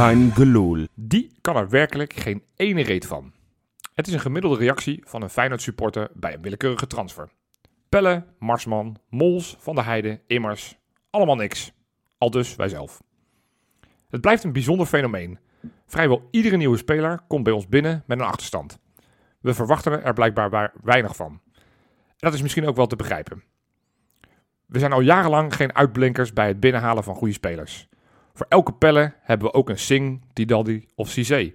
Kein. Die kan er werkelijk geen ene reet van. Het is een gemiddelde reactie van een Feyenoord supporter bij een willekeurige transfer. Pelle, Marsman, Mols, Van der Heijden, Immers, allemaal niks. Al dus wij zelf. Het blijft een bijzonder fenomeen. Vrijwel iedere nieuwe speler komt bij ons binnen met een achterstand. We verwachten er blijkbaar weinig van. Dat is misschien ook wel te begrijpen. We zijn al jarenlang geen uitblinkers bij het binnenhalen van goede spelers. Voor elke pelle hebben we ook een Singh, Tidaldi of Cizé.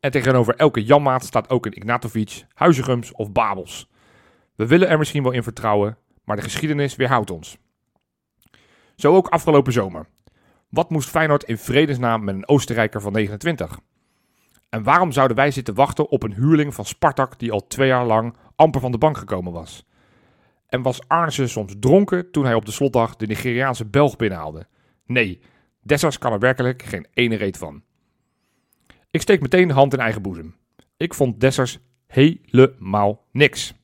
En tegenover elke Janmaat staat ook een Ignatovic, Huizegums of Babels. We willen er misschien wel in vertrouwen, maar de geschiedenis weerhoudt ons. Zo ook afgelopen zomer. Wat moest Feyenoord in vredesnaam met een Oostenrijker van 29? En waarom zouden wij zitten wachten op een huurling van Spartak die al twee jaar lang amper van de bank gekomen was? En was Arnesen soms dronken toen hij op de slotdag de Nigeriaanse Belg binnenhaalde? Nee, Dessers kan er werkelijk geen ene reet van. Ik steek meteen de hand in eigen boezem. Ik vond Dessers helemaal niks.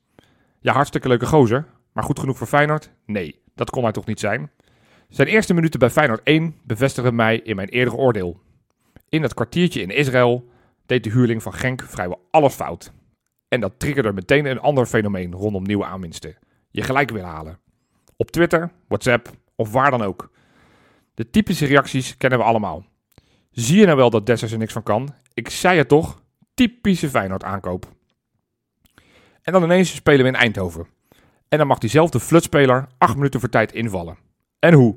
Ja, hartstikke leuke gozer, maar goed genoeg voor Feyenoord? Nee, dat kon hij toch niet zijn? Zijn eerste minuten bij Feyenoord 1 bevestigen mij in mijn eerdere oordeel. In dat kwartiertje in Israël deed de huurling van Genk vrijwel alles fout. En dat triggerde meteen een ander fenomeen rondom nieuwe aanwinsten. Je gelijk willen halen. Op Twitter, WhatsApp of waar dan ook. De typische reacties kennen we allemaal. Zie je nou wel dat Dessers er niks van kan? Ik zei het toch? Typische Feyenoord aankoop. En dan ineens spelen we in Eindhoven. En dan mag diezelfde flutspeler acht minuten voor tijd invallen. En hoe?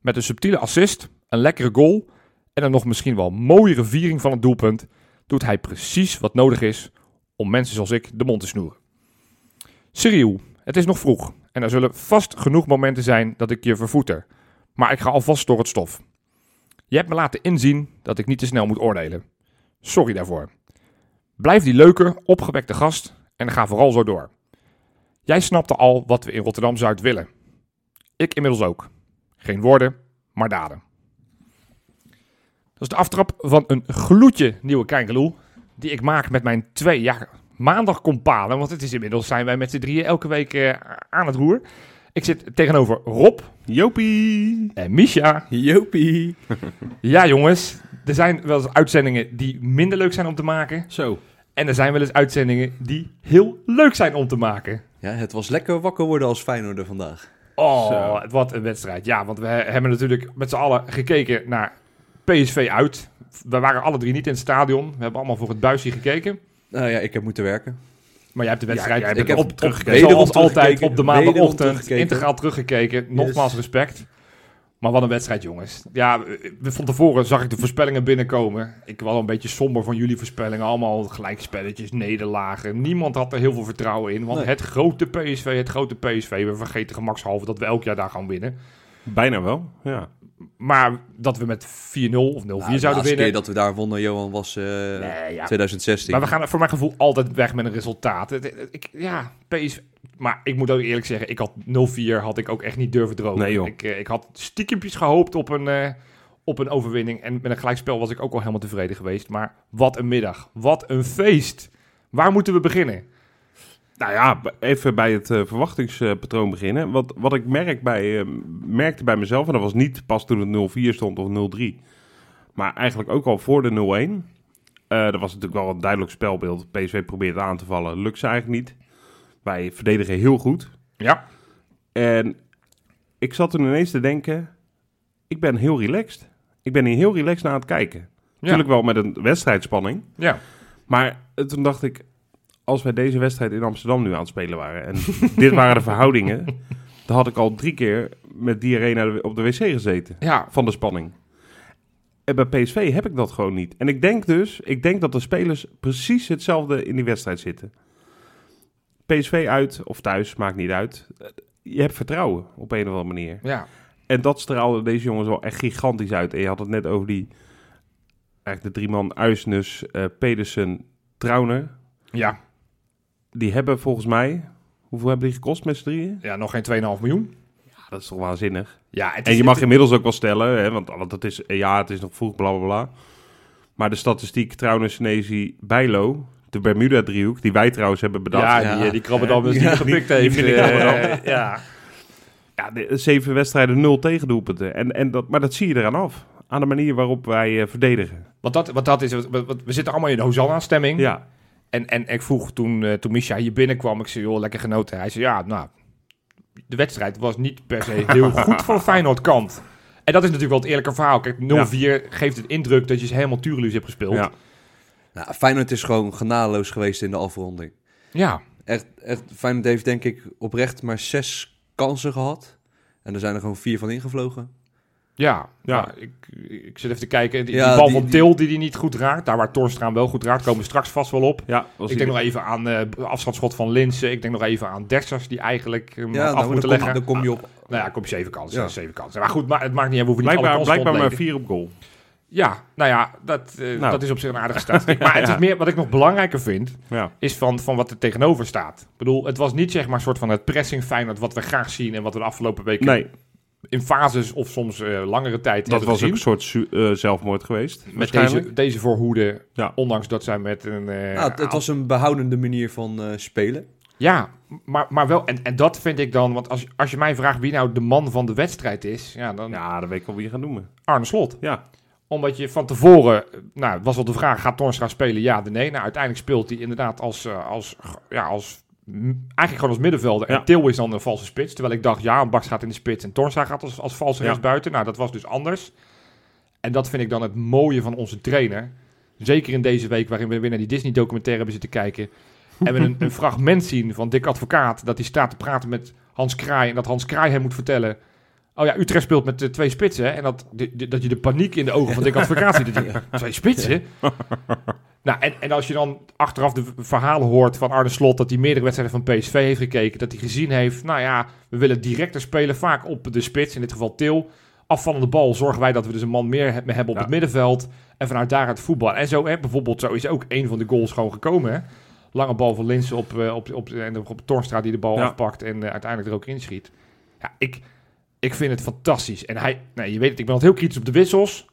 Met een subtiele assist, een lekkere goal en een nog misschien wel mooiere viering van het doelpunt doet hij precies wat nodig is om mensen zoals ik de mond te snoeren. Cyril, het is nog vroeg en er zullen vast genoeg momenten zijn dat ik je vervoeter. Maar ik ga alvast door het stof. Je hebt me laten inzien dat ik niet te snel moet oordelen. Sorry daarvoor. Blijf die leuke, opgewekte gast en ga vooral zo door. Jij snapte al wat we in Rotterdam-Zuid willen. Ik inmiddels ook. Geen woorden, maar daden. Dat is de aftrap van een gloedje nieuwe Kijkeloel. Die ik maak met mijn twee ja, maandag. Want het is inmiddels zijn wij met z'n drieën elke week eh, aan het roer. Ik zit tegenover Rob Jopie. en Misha. Jopie. Ja, jongens. Er zijn wel eens uitzendingen die minder leuk zijn om te maken. Zo. En er zijn wel eens uitzendingen die heel leuk zijn om te maken. Ja, het was lekker wakker worden als Feyenoorder vandaag. Oh, Zo. wat een wedstrijd. Ja, want we hebben natuurlijk met z'n allen gekeken naar PSV uit. We waren alle drie niet in het stadion. We hebben allemaal voor het buisje gekeken. Nou ja, ik heb moeten werken. Maar jij hebt de wedstrijd ik heb op- teruggekeken. zoals altijd op de maandagochtend integraal teruggekeken. Nogmaals respect. Maar wat een wedstrijd, jongens. Ja, we- van tevoren zag ik de voorspellingen binnenkomen. Ik was al een beetje somber van jullie voorspellingen. Allemaal gelijkspelletjes, nederlagen. Niemand had er heel veel vertrouwen in. Want Nee. het grote PSV, het grote PSV. We vergeten gemakshalve dat we elk jaar daar gaan winnen. Bijna wel, ja. Maar dat we met 4-0 of 0-4 Nou, de zouden laatste winnen. keer dat we daar wonnen, Johan, was eh, Nee, ja. 2016. Maar we gaan voor mijn gevoel altijd weg met een resultaat. Ik, ja, PSV. Maar ik moet ook eerlijk zeggen, ik had 0-4 had ik ook echt niet durven dromen. Nee, joh. Ik, eh, ik had stiekempjes gehoopt op een, eh, op een overwinning. En met een gelijkspel was ik ook al helemaal tevreden geweest. Maar wat een middag. Wat een feest. Waar moeten we beginnen? Nou ja, even bij het eh, verwachtingspatroon beginnen. Wat, wat ik merk bij, eh, merkte bij mezelf, en dat was niet pas toen het 0-4 stond of 0-3, maar eigenlijk ook al voor de 0-1. Eh dat was natuurlijk wel een duidelijk spelbeeld. PSV probeert aan te vallen, lukt ze eigenlijk niet. Wij verdedigen heel goed. Ja. En ik zat toen ineens te denken, ik ben heel relaxed. Ik ben hier heel relaxed naar het kijken. Natuurlijk wel met een wedstrijdspanning. Ja. Maar eh, toen dacht ik, als wij deze wedstrijd in Amsterdam nu aan het spelen waren... en dit waren de verhoudingen... dan had ik al drie keer met diarree naar de, op de wc gezeten. Ja. Van de spanning. En bij PSV heb ik dat gewoon niet. En ik denk dus, ik denk dat de spelers precies hetzelfde in die wedstrijd zitten. PSV uit of thuis, maakt niet uit. Je hebt vertrouwen op een of andere manier. Ja. En dat straalde deze jongens wel echt gigantisch uit. En je had het net over die... Eigenlijk de drie man Uisnes, eh Pedersen, Trauner. Ja. Die hebben volgens mij... Hoeveel hebben die gekost met z'n drieën? Ja, nog geen 2,5 miljoen. Ja, dat is toch waanzinnig. Ja, het En je mag het- inmiddels ook wel stellen, hè, want, want het is, ja, het is nog vroeg, bla bla bla. Maar de statistiek Trauner, Senesi, Bijlo, de Bermuda-driehoek, die wij trouwens hebben bedacht. Ja, Ja. die, die krabbedam is die Ja. gepikt Die- die heeft. vind ik krabbedam. ja. Ja, de, zeven wedstrijden, nul tegendoelpunten. En, en dat, maar dat zie je eraan af. aan de manier waarop wij eh, verdedigen. Want dat, want dat is, wat- wat- we zitten allemaal in de Hosanna-stemming. Ja, En, en ik vroeg toen, eh toen Misha hier binnenkwam, ik zei, joh, lekker genoten. Hij zei, ja, nou, de wedstrijd was niet per se heel goed van Feyenoord kant. En dat is natuurlijk wel het eerlijke verhaal. Kijk, 0-4 geeft het indruk dat je ze helemaal tureluus hebt gespeeld. ja. Nou, Feyenoord is gewoon genadeloos geweest in de afronding. ja. Echt, echt, Feyenoord heeft denk ik oprecht maar zes kansen gehad. En er zijn er gewoon vier van ingevlogen. Ja, Ja. ik, ik zit even te kijken. Die, Ja, die bal die- van die- Til die hij niet goed raakt. Daar waar Torstra hem wel goed raakt, komen we straks vast wel op. ja was ik denk nog even aan eh afstandsschot van Linsen. Ik denk nog even aan Dessers die eigenlijk Ja, had af nou, moeten dan, kom, leggen. dan kom je op. Nou ja, kom je zeven kansen. Ja. Zeven kansen. Maar goed, maar het maakt niet uit. We hoeven niet blijkbaar, alle kansen blijkbaar maar vier op goal. Ja, nou ja, dat, eh, Nou. dat is op zich een aardige statistiek. Maar het is meer, wat ik nog belangrijker vind, Ja. is van, van wat er tegenover staat. Ik bedoel, het was niet zeg maar een soort van het pressing Feyenoord wat we graag zien en wat we de afgelopen weken Nee, in fases of soms eh, langere tijd dat was ook een soort eh, zelfmoord geweest. met deze, deze voorhoede, Ja. ondanks dat zij met een... eh, Nou, het, het was een behoudende manier van eh, spelen. Ja, maar, maar wel, en, en dat vind ik dan, want als, als je mij vraagt wie nou de man van de wedstrijd is, ja, dan Ja, dat weet ik wel wie je gaat noemen. Arne Slot. Ja, Omdat je van tevoren, nou, het was al de vraag, gaat Torstra spelen, ja of nee? Nou, uiteindelijk speelt hij inderdaad als, als, ja, als, eigenlijk gewoon als middenvelder. Ja. En Til is dan een valse spits. Terwijl ik dacht, ja, Baks gaat in de spits en Torstra gaat als, als valse Ja. rechtsbuiten. Nou, dat was dus anders. En dat vind ik dan het mooie van onze trainer. Zeker in deze week waarin we weer naar die Disney-documentaire hebben zitten kijken. En we een, een fragment zien van Dick Advocaat. Dat hij staat te praten met Hans Kraai. En dat Hans Kraai hem moet vertellen. Oh ja, Utrecht speelt met de twee spitsen. hè, En dat, de- de- dat je de paniek in de ogen van Dick Advocaat ziet. Dat je, twee spitsen? Nou, en, en als je dan achteraf de verhalen hoort van Arne Slot... dat hij meerdere wedstrijden van PSV heeft gekeken... dat hij gezien heeft, nou ja, we willen directer spelen... vaak op de spits, in dit geval Til. Afvallende bal zorgen wij dat we dus een man meer he- hebben op Ja. het middenveld... en vanuit daaruit voetbal. En zo, hè, bijvoorbeeld, zo is ook een van de goals gewoon gekomen, hè. Lange bal van Linsen op, eh, op, op, en op Torstra die de bal Ja. afpakt... en eh, uiteindelijk er ook inschiet. Ja, ik, ik vind het fantastisch. En hij, nou, je weet het, ik ben altijd heel kritisch op de wissels...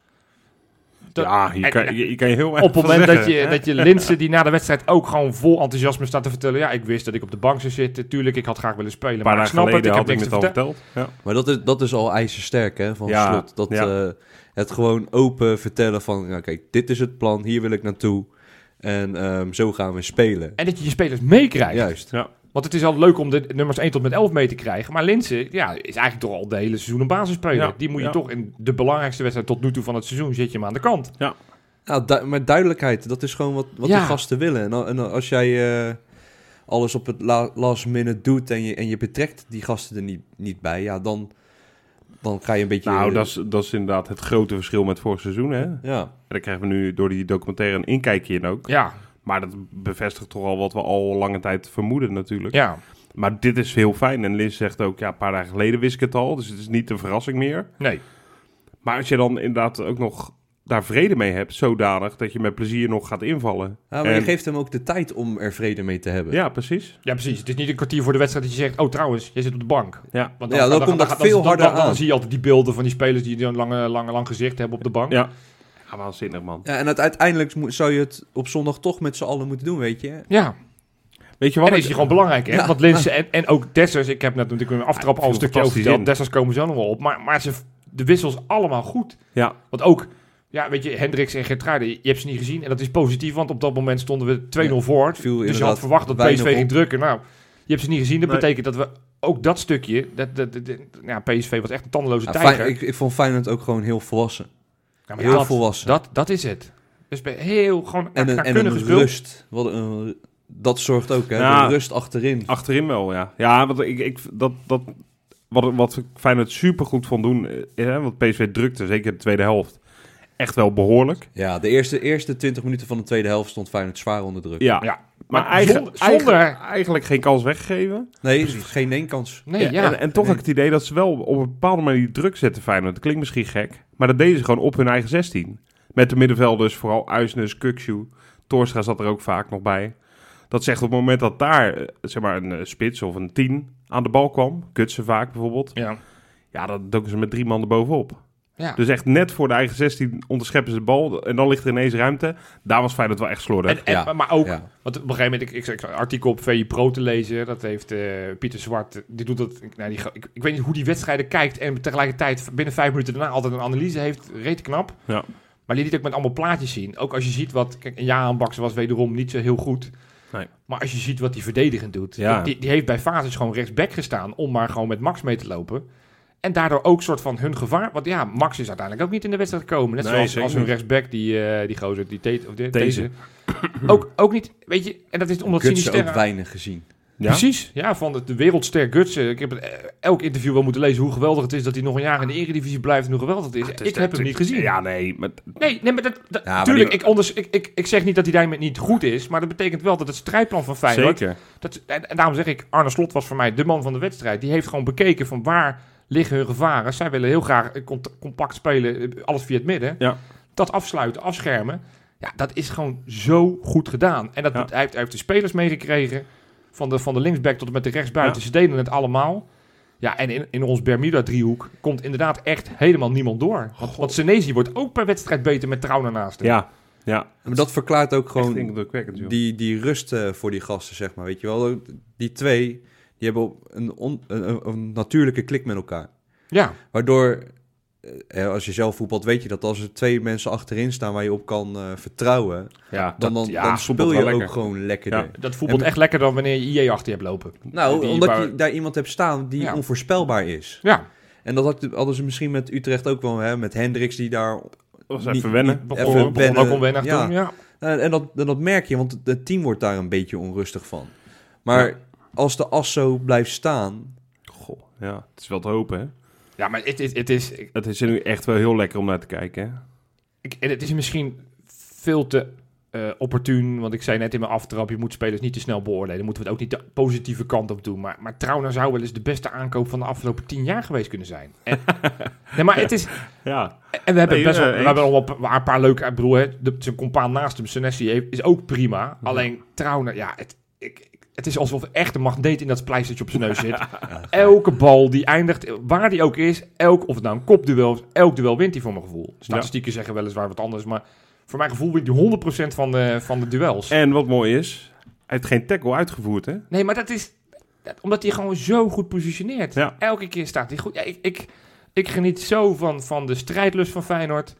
Dat- ja hier en- kan, je, je kan je heel erg op het moment dat je, hè? dat je Linsen, die na de wedstrijd ook gewoon vol enthousiasme staat te vertellen. Ja, ik wist dat ik op de bank zou zitten. Tuurlijk, ik had graag willen spelen. Paar maar ik snap het, ik heb had niks ik te het al vertellen. verteld. Ja. Maar dat is, dat is al ijzersterk hè, van Ja, slot. Dat, ja. eh, het gewoon open vertellen van, nou, kijk, dit is het plan, hier wil ik naartoe. En ehm, zo gaan we spelen. En dat je je spelers meekrijgt. Juist. Want het is al leuk om de nummers 1 tot met 11 mee te krijgen. Maar Linsen ja, is eigenlijk toch al de hele seizoen een basisspeler. Ja, Die moet je ja. toch in de belangrijkste wedstrijd tot nu toe van het seizoen zet je hem aan de kant. Nou, du- maar duidelijkheid, dat is gewoon wat, wat Ja. die gasten willen. En, al- en als jij eh, alles op het la- last minute doet en je, en je betrekt die gasten er niet, niet bij, ja, dan, dan ga je een beetje... Nou, dat is, dat is inderdaad het grote verschil met vorig seizoen. Hè? En Ja, daar krijgen we nu door die documentaire een inkijkje in ook. Ja, Maar dat bevestigt toch al wat we al lange tijd vermoeden natuurlijk. ja. Maar dit is heel fijn. En Liz zegt ook, ja, een paar dagen geleden wist ik het al. Dus het is niet een verrassing meer. Nee. Maar als je dan inderdaad ook nog daar vrede mee hebt, zodanig dat je met plezier nog gaat invallen. Ja, maar En- je geeft hem ook de tijd om er vrede mee te hebben. Ja, precies. Ja, precies. Het is niet een kwartier voor de wedstrijd dat je zegt... Oh, trouwens, jij zit op de bank. Ja, Want Ja, dan komt dat veel dan- harder dan, dan aan. zie je altijd die beelden van die spelers... die een lange, lange, lang gezicht hebben op de bank. ja. Ja waanzinnig man. Ja, en uiteindelijk moet- zou je het op zondag toch met z'n allen moeten doen, weet je. Ja. Weet je wat? is hij gewoon belangrijk, hè? Ja. Want Linsen en, en ook Dessers, ik heb net natuurlijk een aftrap Ja, al een stukje over verteld. in. Dessers komen zo nog wel op. Maar, maar ze, de wissels allemaal goed. Ja, Want ook, ja, weet je, Hendricks en Gertruiden, je hebt ze niet gezien. En dat is positief, want op dat moment stonden we 2-0 Ja, voor. viel Dus je inderdaad had verwacht dat PSV ging drukken. Nou, je hebt ze niet gezien. Dat Nee. betekent dat we ook dat stukje, dat, dat, dat- dat- ja, PSV was echt een tandeloze Ja, tijger. Fijn- ik, ik vond Feyenoord ook gewoon heel volwassen. Ja, maar heel dat, volwassen. Dat, dat is het. Dus bij heel gewoon en een, en een rust. Wat een, dat zorgt ook, hè. Ja. De rust achterin. achterin wel, ja. Ja, want ik, ik, dat, dat, wat, wat ik Feyenoord super goed vond doen, eh, hè, want PSV drukte, zeker de tweede helft, echt wel behoorlijk. Ja, de eerste, eerste 20 minuten van de tweede helft stond Feyenoord zwaar onder druk. Ja, Ja, maar, maar eigen- zonder- zonder- eigen- eigenlijk geen kans weggegeven. Nee, geen één kans. Nee, Ja, ja. En, en toch Nee. heb ik het idee dat ze wel op een bepaalde manier druk zetten Feyenoord. Dat klinkt misschien gek, maar dat deden ze gewoon op hun eigen 16. Met de middenvelders, vooral Uisnes, Kukshu, Torstra zat er ook vaak nog bij. Dat zegt op het moment dat daar eh, zeg maar een eh, spits of een 10 aan de bal kwam, Kutsen vaak bijvoorbeeld, ja. ja, dan doken ze met drie man erbovenop. Ja. Dus echt net voor de eigen 16 onderscheppen ze de bal. En dan ligt er ineens ruimte. Daar was Feyenoord wel echt slordig. En, en- Ja, maar ook, ja. want op een gegeven moment, ik, ik, ik zat een artikel op VI Pro te lezen. Dat heeft eh, Pieter Zwart, die doet dat. ik- Nou, die, ik, ik weet niet hoe die wedstrijden kijkt. En tegelijkertijd binnen vijf minuten daarna altijd een analyse heeft. Reet knap. Ja. Maar die liet ook met allemaal plaatjes zien. Ook als je ziet wat. Kijk, een Jaan Baks was wederom niet zo heel goed. Nee. Maar als je ziet wat hij verdedigend doet. Ja. Die, die heeft bij fases gewoon rechtsback gestaan. Om maar gewoon met Max mee te lopen. En daardoor ook soort van hun gevaar. Want ja, Max is uiteindelijk ook niet in de wedstrijd gekomen. Net Nee, zoals als hun rechtsback, die, eh, die gozer, die te, of de, Deze. deze. ook, ook niet, weet je. En dat is omdat Gutsen Sinisterra... ook weinig gezien. Ja? Precies, ja, van de, de wereldster Gutsen. Ik heb het, eh, elk interview wel moeten lezen hoe geweldig het is dat hij nog een jaar in de eredivisie blijft en hoe geweldig het is. Is ik heb hem niet gezien. Ja, nee. Maar, Nee, nee, maar dat, dat Ja, maar tuurlijk, die- ik, onders, ik, ik, ik zeg niet dat hij daarmee niet goed is, maar dat betekent wel dat het strijdplan van Feyenoord, zeker. dat, en, en daarom zeg ik, Arne Slot was voor mij de man van de wedstrijd. Die heeft gewoon bekeken van waar liggen hun gevaren. Zij willen heel graag compact spelen, eh, alles via het midden. Ja. Dat afsluiten, afschermen. Ja, dat is gewoon zo goed gedaan. En dat, Ja. hij, heeft, hij heeft de spelers meegekregen, van de, van de linksback tot en met de rechtsbuiten. Ja. Ze deden het allemaal. Ja, en in, in ons Bermuda-driehoek komt inderdaad echt helemaal niemand door. Want, want Senesi wordt ook per wedstrijd beter met Trauner naast hem. Ja, ja. Maar dat verklaart ook Gewoon die, die rust eh, voor die gasten, zeg maar. Weet je wel, die twee, die hebben op een, on- een, een- natuurlijke klik met elkaar. ja. Waardoor, eh, als je zelf voetbalt, weet je dat als er twee mensen achterin staan waar je op kan eh, vertrouwen, ja, dan, dat- dan, ja, dan speel je ook lekker. gewoon lekkerder. Ja. Dat voetbalt En- echt lekker dan wanneer je IE achter je hebt lopen. Nou, Die omdat waar- je daar iemand hebt staan die Ja. onvoorspelbaar is. Ja, En dat had- hadden ze misschien met Utrecht ook wel, hè, met Hendricks die daar... Was Niet- even wennen. niet- begon, Even begon ook onwennig ja. Ja. Eh, en dat, en dat merk je, want het- het team wordt daar een beetje onrustig van. Maar Ja. Als de as zo blijft staan... Goh, ja. Het is wel te hopen, hè. ja, maar het is, het, is, ik, Het is nu echt wel heel lekker om naar te kijken, hè. ik- en het is misschien veel te eh, opportun. Want ik zei net in mijn aftrap, je moet spelers niet te snel beoordelen. Moeten we het ook niet de positieve kant op doen. Maar, maar Trauner zou wel eens de beste aankoop van de afgelopen tien jaar geweest kunnen zijn. En, nee, maar het is... Ja, En we hebben Nee, best wel, eh, we hebben al wel een paar, paar leuke... Ik bedoel, hè, de, zijn compaan naast hem, Senesi, heeft- is ook prima. Alleen Trauner, ja, het, ik, het is alsof er echt een magneet in dat pleistertje op zijn neus zit. Elke bal die eindigt, waar die ook is, elk, of het nou een kopduel is, elk duel wint hij voor mijn gevoel. Statistieken zeggen weliswaar wat anders, maar voor mijn gevoel wint hij 100% van de, van de duels. en wat mooi is, hij heeft geen tackle uitgevoerd, hè. Nee, maar dat is dat- omdat hij gewoon zo goed positioneert. Ja. Elke keer staat hij goed. Ja, ik, ik, ik geniet zo van, van de strijdlust van Feyenoord.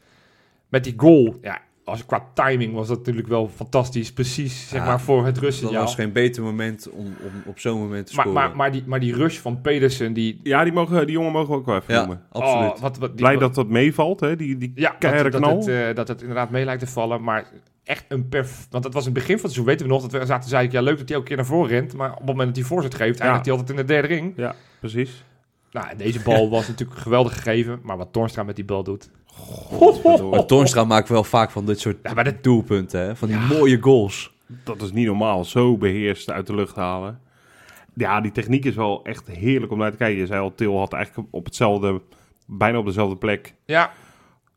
Met die goal. Ja, als, qua timing was dat natuurlijk wel fantastisch. Precies, zeg Ja, maar, voor het Dat rustsignaal. was geen beter moment om, om op zo'n moment te Maar, scoren. maar, maar, die, maar die rush van Pedersen, die... Ja, die, mogen, die jongen mogen we ook wel even ja, noemen. absoluut. Oh, wat, wat, die, Blij dat dat meevalt, hè. Die, die Ja, dat, dat, knal. het, eh, dat het inderdaad mee lijkt te vallen. Maar echt een perf... Want dat was in het begin van het seizoen, weten we nog. Dat we zaten zei ik, ja leuk dat hij elke keer naar voren rent. Maar op het moment dat hij voorzet geeft, eindigt hij altijd in de derde ring. Ja, precies. Nou, en deze bal was natuurlijk geweldig gegeven. Maar wat Torstra met die bal doet... Maar Toornstra maakt wel vaak van dit soort Ja, maar dat, doelpunten, hè? van die mooie goals. Dat is niet normaal, zo beheerst uit de lucht halen. Ja, die techniek is wel echt heerlijk om naar te kijken. Je zei al, Til had eigenlijk op hetzelfde, bijna op dezelfde plek ja,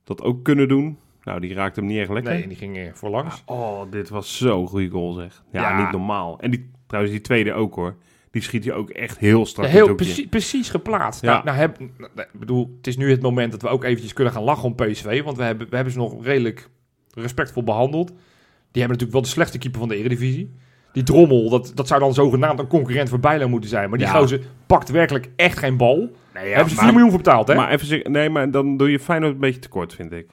dat ook kunnen doen. Nou, die raakte hem niet echt lekker. nee, en die ging eh, voorlangs. Oh, dit was zo'n goede goal zeg. Ja, Ja. niet normaal. En die, trouwens die tweede ook hoor. Die schiet je ook echt heel strak heel precies, precies geplaatst. Ja. Nou, nou heb, nou, bedoel, het is nu het moment dat we ook eventjes kunnen gaan lachen om PSV. Want we hebben, we hebben ze nog redelijk respectvol behandeld. Die hebben natuurlijk wel de slechtste keeper van de Eredivisie. Die Drommel, dat, dat zou dan zogenaamd een concurrent voor Bijlo moeten zijn. Maar die Ja. gozer pakt werkelijk echt geen bal. Nee, ja, hebben ze maar- 4 miljoen voor betaald, hè? Maar even nee, maar dan doe je Feyenoord een beetje tekort, vind ik.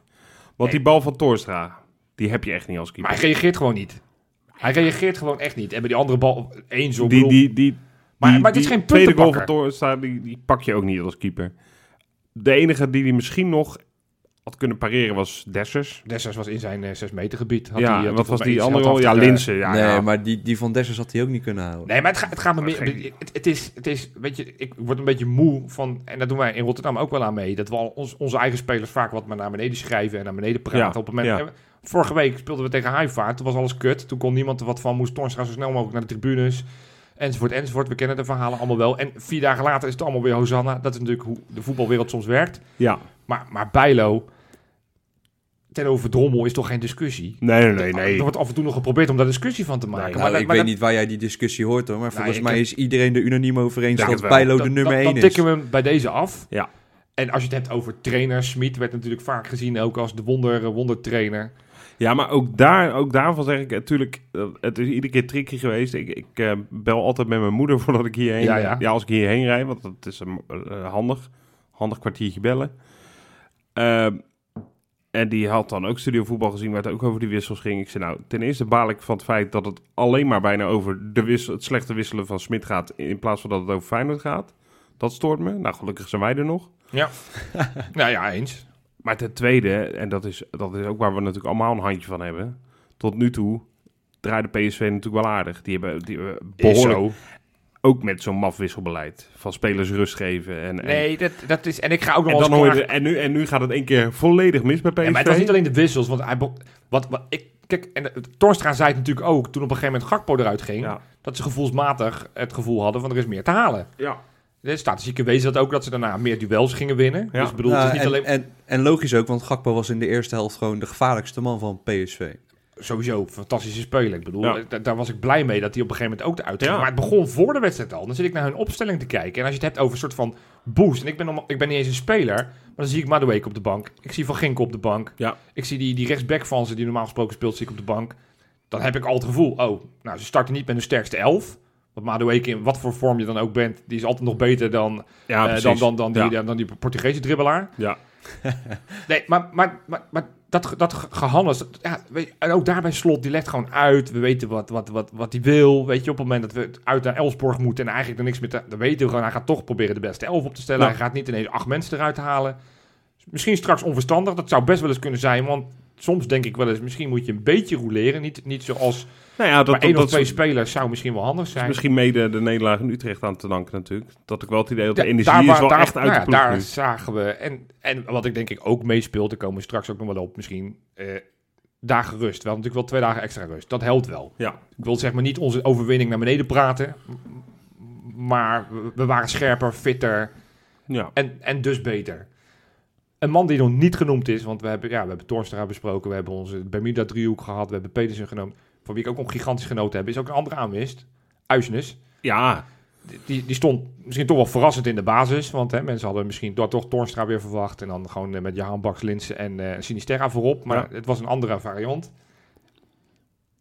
Want Nee. die bal van Torstra, die heb je echt niet als keeper. Maar hij reageert gewoon niet. Hij reageert gewoon echt niet. En bij die andere bal, één zo. die, die, die, Maar- die- maar het is die geen tweede goal van die, die pak je ook niet als keeper. De enige die die misschien nog had kunnen pareren was Dessers. Dessers was in zijn eh 6 meter gebied. Had ja, hij, en had wat was die andere? Ja, eh, Linsen. Ja, nee, ja. maar die, die van Dessers had hij ook niet kunnen houden. Nee, maar het, gaat, het gaat me meer. geen- Het, het is, het is, weet je, ik word een beetje moe van. En dat doen wij in Rotterdam ook wel aan mee. Dat we al ons, onze eigen spelers vaak wat maar naar beneden schrijven en naar beneden praten. Ja, op het moment, ja. Eh, Vorige week speelden we tegen Haifa. Toen was alles kut. Toen kon niemand er wat van. Moest Torstra zo snel mogelijk naar de tribunes. Enzovoort, enzovoort. We kennen de verhalen allemaal wel. En vier dagen later is het allemaal weer Hosanna. Dat is natuurlijk hoe de voetbalwereld soms werkt. ja. Maar, maar Bijlo, ten over Drommel, is toch geen discussie? Nee, nee, nee. nee. Er wordt af en toe nog geprobeerd om daar discussie van te maken. Nee, maar Nou, dat- ik maar weet dat- niet waar jij die discussie hoort hoor, maar volgens mij heb- is iedereen er unaniem over eens dat. Bijlo de dan- nummer dan, 1 dan is. tikken we hem bij deze af. Ja. En als je het hebt over trainer, Smit werd natuurlijk vaak gezien ook als de wonder, wondertrainer. Ja, maar ook, daar, ook daarvan zeg ik natuurlijk, eh, het is iedere keer tricky geweest. Ik, ik eh, bel altijd met mijn moeder voordat ik hierheen, Ja, ja. als ik hierheen rijd, want dat is een, eh, handig, handig kwartiertje bellen. Ehm, en die had dan ook studiovoetbal gezien, waar het ook over die wissels ging. Ik zei nou, ten eerste baal ik van het feit dat het alleen maar bijna over de wissel, het slechte wisselen van Smit gaat, in plaats van dat het over Feyenoord gaat. Dat stoort me. Nou, gelukkig zijn wij er nog. Ja. nou ja, eens. Maar ten tweede, en dat is, dat is ook waar we natuurlijk allemaal een handje van hebben. Tot nu toe draaide PSV natuurlijk wel aardig. Die hebben, die hebben Is behoorlijk, ook met zo'n maf wisselbeleid. Van spelers rust geven. En, en, Nee, dat, dat is... En ik ga ook nog en, dan hoor je en, nu, en nu gaat het één keer volledig mis bij PSV. Ja, maar het was niet alleen de wissels, want hij... Wat, wat, ik, kijk, en eh, Torstra zei het natuurlijk ook, toen op een gegeven moment Gakpo eruit ging, Ja. dat ze gevoelsmatig het gevoel hadden van er is meer te halen. Ja. Staat dus zieke wezen dat ook dat ze daarna meer duels gingen winnen. Ja. Dus ik bedoel, het is niet en, alleen... en, en logisch ook, want Gakpo was in de eerste helft gewoon de gevaarlijkste man van PSV. Sowieso, fantastische speler. Ik bedoel, Ja. da- daar was ik blij mee dat hij op een gegeven moment ook eruit ging. Ja. Maar het begon voor de wedstrijd al. Dan zit ik naar hun opstelling te kijken. En als je het hebt over een soort van boost. En ik ben, ik ben niet eens een speler. Maar dan zie ik Madueke op de bank. Ik zie Van Ginkel op de bank. Ja. Ik zie die, die rechtsback van ze, die normaal gesproken speelt, zie ik op de bank. Dan heb ik al het gevoel, oh, nou, ze starten niet met hun sterkste elf. Want Madueke, in wat voor vorm je dan ook bent, die is altijd nog beter dan, Ja, eh, dan, dan, dan, die, Ja. dan, dan die Portugese dribbelaar. Ja. Nee, maar, maar, maar, maar dat, dat ge- gehannes, ja, weet je, en ook daarbij slot, die legt gewoon uit. We weten wat, wat, wat, wat hij wil. Weet je, op het moment dat we uit naar Elsborg moeten en eigenlijk er niks meer te, dan weten we gewoon, hij gaat toch proberen de beste elf op te stellen. Ja. Hij gaat niet ineens acht mensen eruit halen. Misschien straks onverstandig, dat zou best wel eens kunnen zijn, want soms denk ik wel eens, misschien moet je een beetje roleren. Niet, niet zoals Nou ja, dat, maar één dat, of twee spelers zou misschien wel handig zijn. misschien mede de nederlaag in Utrecht aan te danken natuurlijk. Dat ik wel het idee dat de Ja, energie daar is wel daar- echt uit nou de Daar nu. zagen we. En, en wat ik denk ik ook meespeelt, daar komen we straks ook nog wel op, misschien eh, dagen rust. Wel natuurlijk wel twee dagen extra rust. Dat helpt wel. Ja. Ik wil zeg maar niet onze overwinning naar beneden praten. Maar we, we waren scherper, fitter Ja. en, en dus beter. Een man die nog niet genoemd is, want we hebben, ja, we hebben Torstra besproken, we hebben onze Bermuda-driehoek gehad, we hebben Pedersen genomen, van wie ik ook nog gigantisch genoten heb, is ook een andere aanwist, Uisnes. ja, Die, die stond misschien toch wel verrassend in de basis. Want hè, mensen hadden misschien door toch Torstra weer verwacht. En dan gewoon eh, met Johan Baks, Linsen en eh Sinisterra voorop. Maar Ja. het was een andere variant.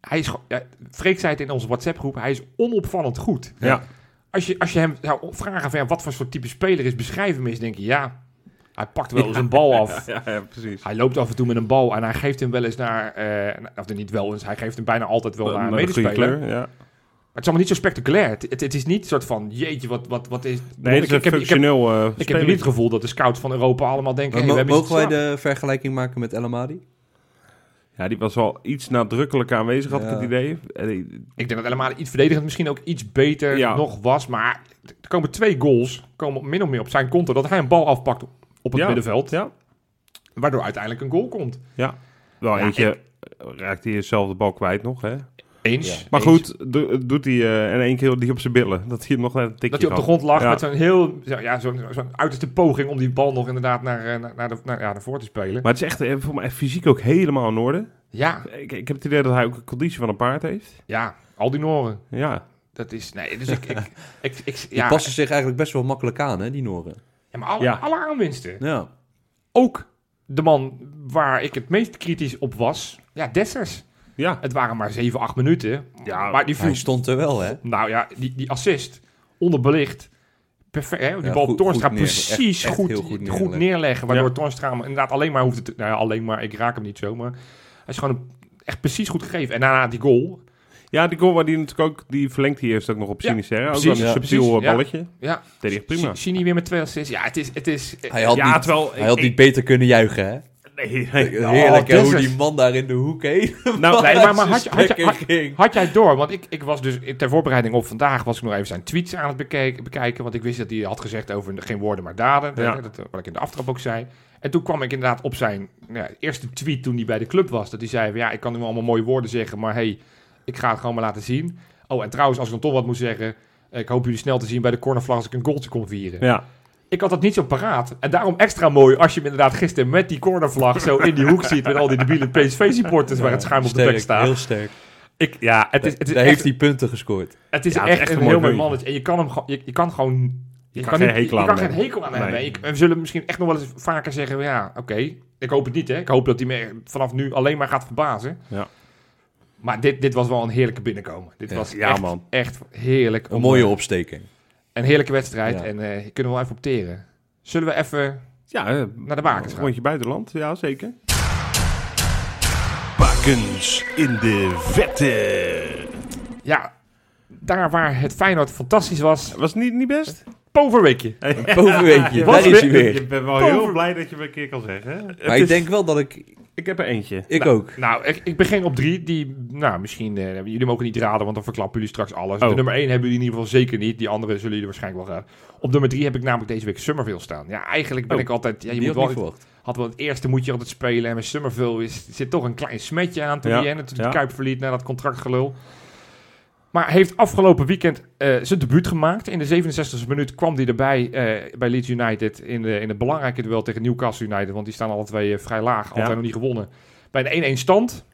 Hij is, ja, Freek zei het in onze WhatsApp-groep. Hij is onopvallend goed. ja. Als je, als je hem zou vragen van ja, wat voor soort type speler is, beschrijf hem eens. denk je ja, hij pakt wel eens een bal af. Ja, ja, precies. Hij loopt af en toe met een bal en hij geeft hem wel eens naar, eh, of niet wel eens, hij geeft hem bijna altijd wel naar een medespeler. kleur, ja. Maar het is allemaal niet zo spectaculair. Het, het, het is niet een soort van, jeetje, wat, wat, wat is... Nee, het is een ik, heb, ik, heb, functioneel eh, ik heb speler. niet het gevoel dat de scouts van Europa allemaal denken... Hey, we hebben iets mogen wij de vergelijking maken met El Amadi? Ja, die was wel iets nadrukkelijker aanwezig, had ik het idee. Ik denk dat helemaal iets verdedigend misschien ook iets beter Ja. nog was. Maar er komen twee goals, komen min of meer op zijn konto... dat hij een bal afpakt op het Ja. middenveld. Ja. Waardoor uiteindelijk een goal komt. Wel Ja, eentje raakt hij zelf de bal kwijt nog, hè? Eens. Ja. Maar eens. goed, do- doet hij eh en één keer die op zijn billen. Dat hij nog een tikje Dat hij op de grond lag Ja. met zo'n heel... zo- Ja, zo'n zo'n uiterste poging om die bal nog inderdaad naar, eh, naar, naar, de, naar, ja, naar voor te spelen. Maar het is echt eh, voor mij fysiek ook helemaal in orde. Ja, Ik, ik heb het idee dat hij ook een conditie van een paard heeft. ja, al die Noren. Ja, Dat is... Nee, dus ik... ik, ik, ik, Die ja, passen zich eigenlijk best wel makkelijk aan, hè, die Noren. Ja, maar alle, Ja. alle aanwinsten. Ja. ook de man waar ik het meest kritisch op was, ja, Dessers. ja. Het waren maar 7, 8 minuten. Ja, maar die viel, stond er wel, hè? nou ja, die, die assist, onderbelicht. Perfect, hè? Die Ja, bal goed- Torstra goed precies echt- echt goed, goed, neerleggen. Waardoor Ja. Torstra inderdaad alleen maar hoefde te... Nou ja, alleen maar, ik raak hem niet zo, maar hij is gewoon echt precies goed gegeven. En daarna die goal. Ja, die goal waar die natuurlijk ook, die verlengt hij eerst ook nog op Ja, Sinisterra. Ook precies, wel een ja, subtiel precies, ja. balletje. Ja, Deed hij echt prima. Niet weer met twee assists. Ja, het is... Het is Hij had ja, niet, terwijl... hij had ik- niet beter kunnen juichen, hè? Nee, nee. Heerlijk, hè, hoe die man daar in de hoek heen. Nou, Nee, maar, maar had, je, had, had, had jij door? Want ik, ik was dus ter voorbereiding op vandaag was ik nog even zijn tweets aan het bekijken, bekijken want ik wist dat hij had gezegd over geen woorden maar daden. Ja. Dat, wat ik in de aftrap ook zei. En toen kwam ik inderdaad op zijn nou ja, eerste tweet toen hij bij de club was. Dat hij zei van ja, ik kan nu allemaal mooie woorden zeggen, maar hey, ik ga het gewoon maar laten zien. Oh, en trouwens, als ik dan toch wat moet zeggen, ik hoop jullie snel te zien bij de cornervlag als ik een goaltje kon vieren. Ja, Ik had dat niet zo paraat. En daarom extra mooi als je hem inderdaad gisteren met die cornervlag zo in die hoek ziet met al die debiele PSV-supporters waar het schuim op de bek Sterk, staat. Heel sterk. Ik, ja, het is, het is Daar heeft hij punten gescoord. het is Ja, het echt, is echt een heel mooi mannetje. En je kan hem gewoon, je, je kan gewoon Je kan kan, geen hekel je aan kan hem geen hekel aan Nee. hebben. Ik, we zullen misschien echt nog wel eens vaker zeggen, ja, oké. Ik hoop het niet, hè. Ik hoop dat hij me vanaf nu alleen maar gaat verbazen. Ja. Maar dit, dit was wel een heerlijke binnenkomen. Dit Ja. was Ja, echt, man. echt heerlijk. Een om, mooie eh, opsteking. Een heerlijke wedstrijd. Ja. En eh kunnen we wel even opteren. Zullen we even Ja, eh, naar de bakens gaan? rondje buitenland, ja zeker. Bakens in de vette. Ja, daar waar het Feyenoord fantastisch was. Was het niet, niet best? Poverweekje. Bovenweekje, Was daar is hij weer-. Ik ben wel heel blij dat je me een keer kan zeggen. Het Maar ik is- denk wel dat ik... Ik heb er eentje. Ik Nou, ook. Nou, ik, ik begin op drie. Die, nou, misschien, eh, jullie mogen niet raden, want dan verklappen jullie straks alles. Oh. De nummer één hebben jullie in ieder geval zeker niet. Die andere zullen jullie waarschijnlijk wel raden. Op nummer drie heb ik namelijk deze week Summerville staan. Ja, eigenlijk ben Oh. ik altijd... Ja, je Die moet wel, verwacht. had wel het eerste moet je altijd spelen. En met Summerville is, zit toch een klein smetje aan toen Ja, natuurlijk ja. de Kuip verliet na dat contractgelul. Maar heeft afgelopen weekend eh, zijn debuut gemaakt. In de 67e minuut kwam hij erbij eh, bij Leeds United in, de, in het belangrijke duel tegen Newcastle United. Want die staan alle twee eh, vrij laag, altijd Ja. nog niet gewonnen. Bij een 1-1 stand.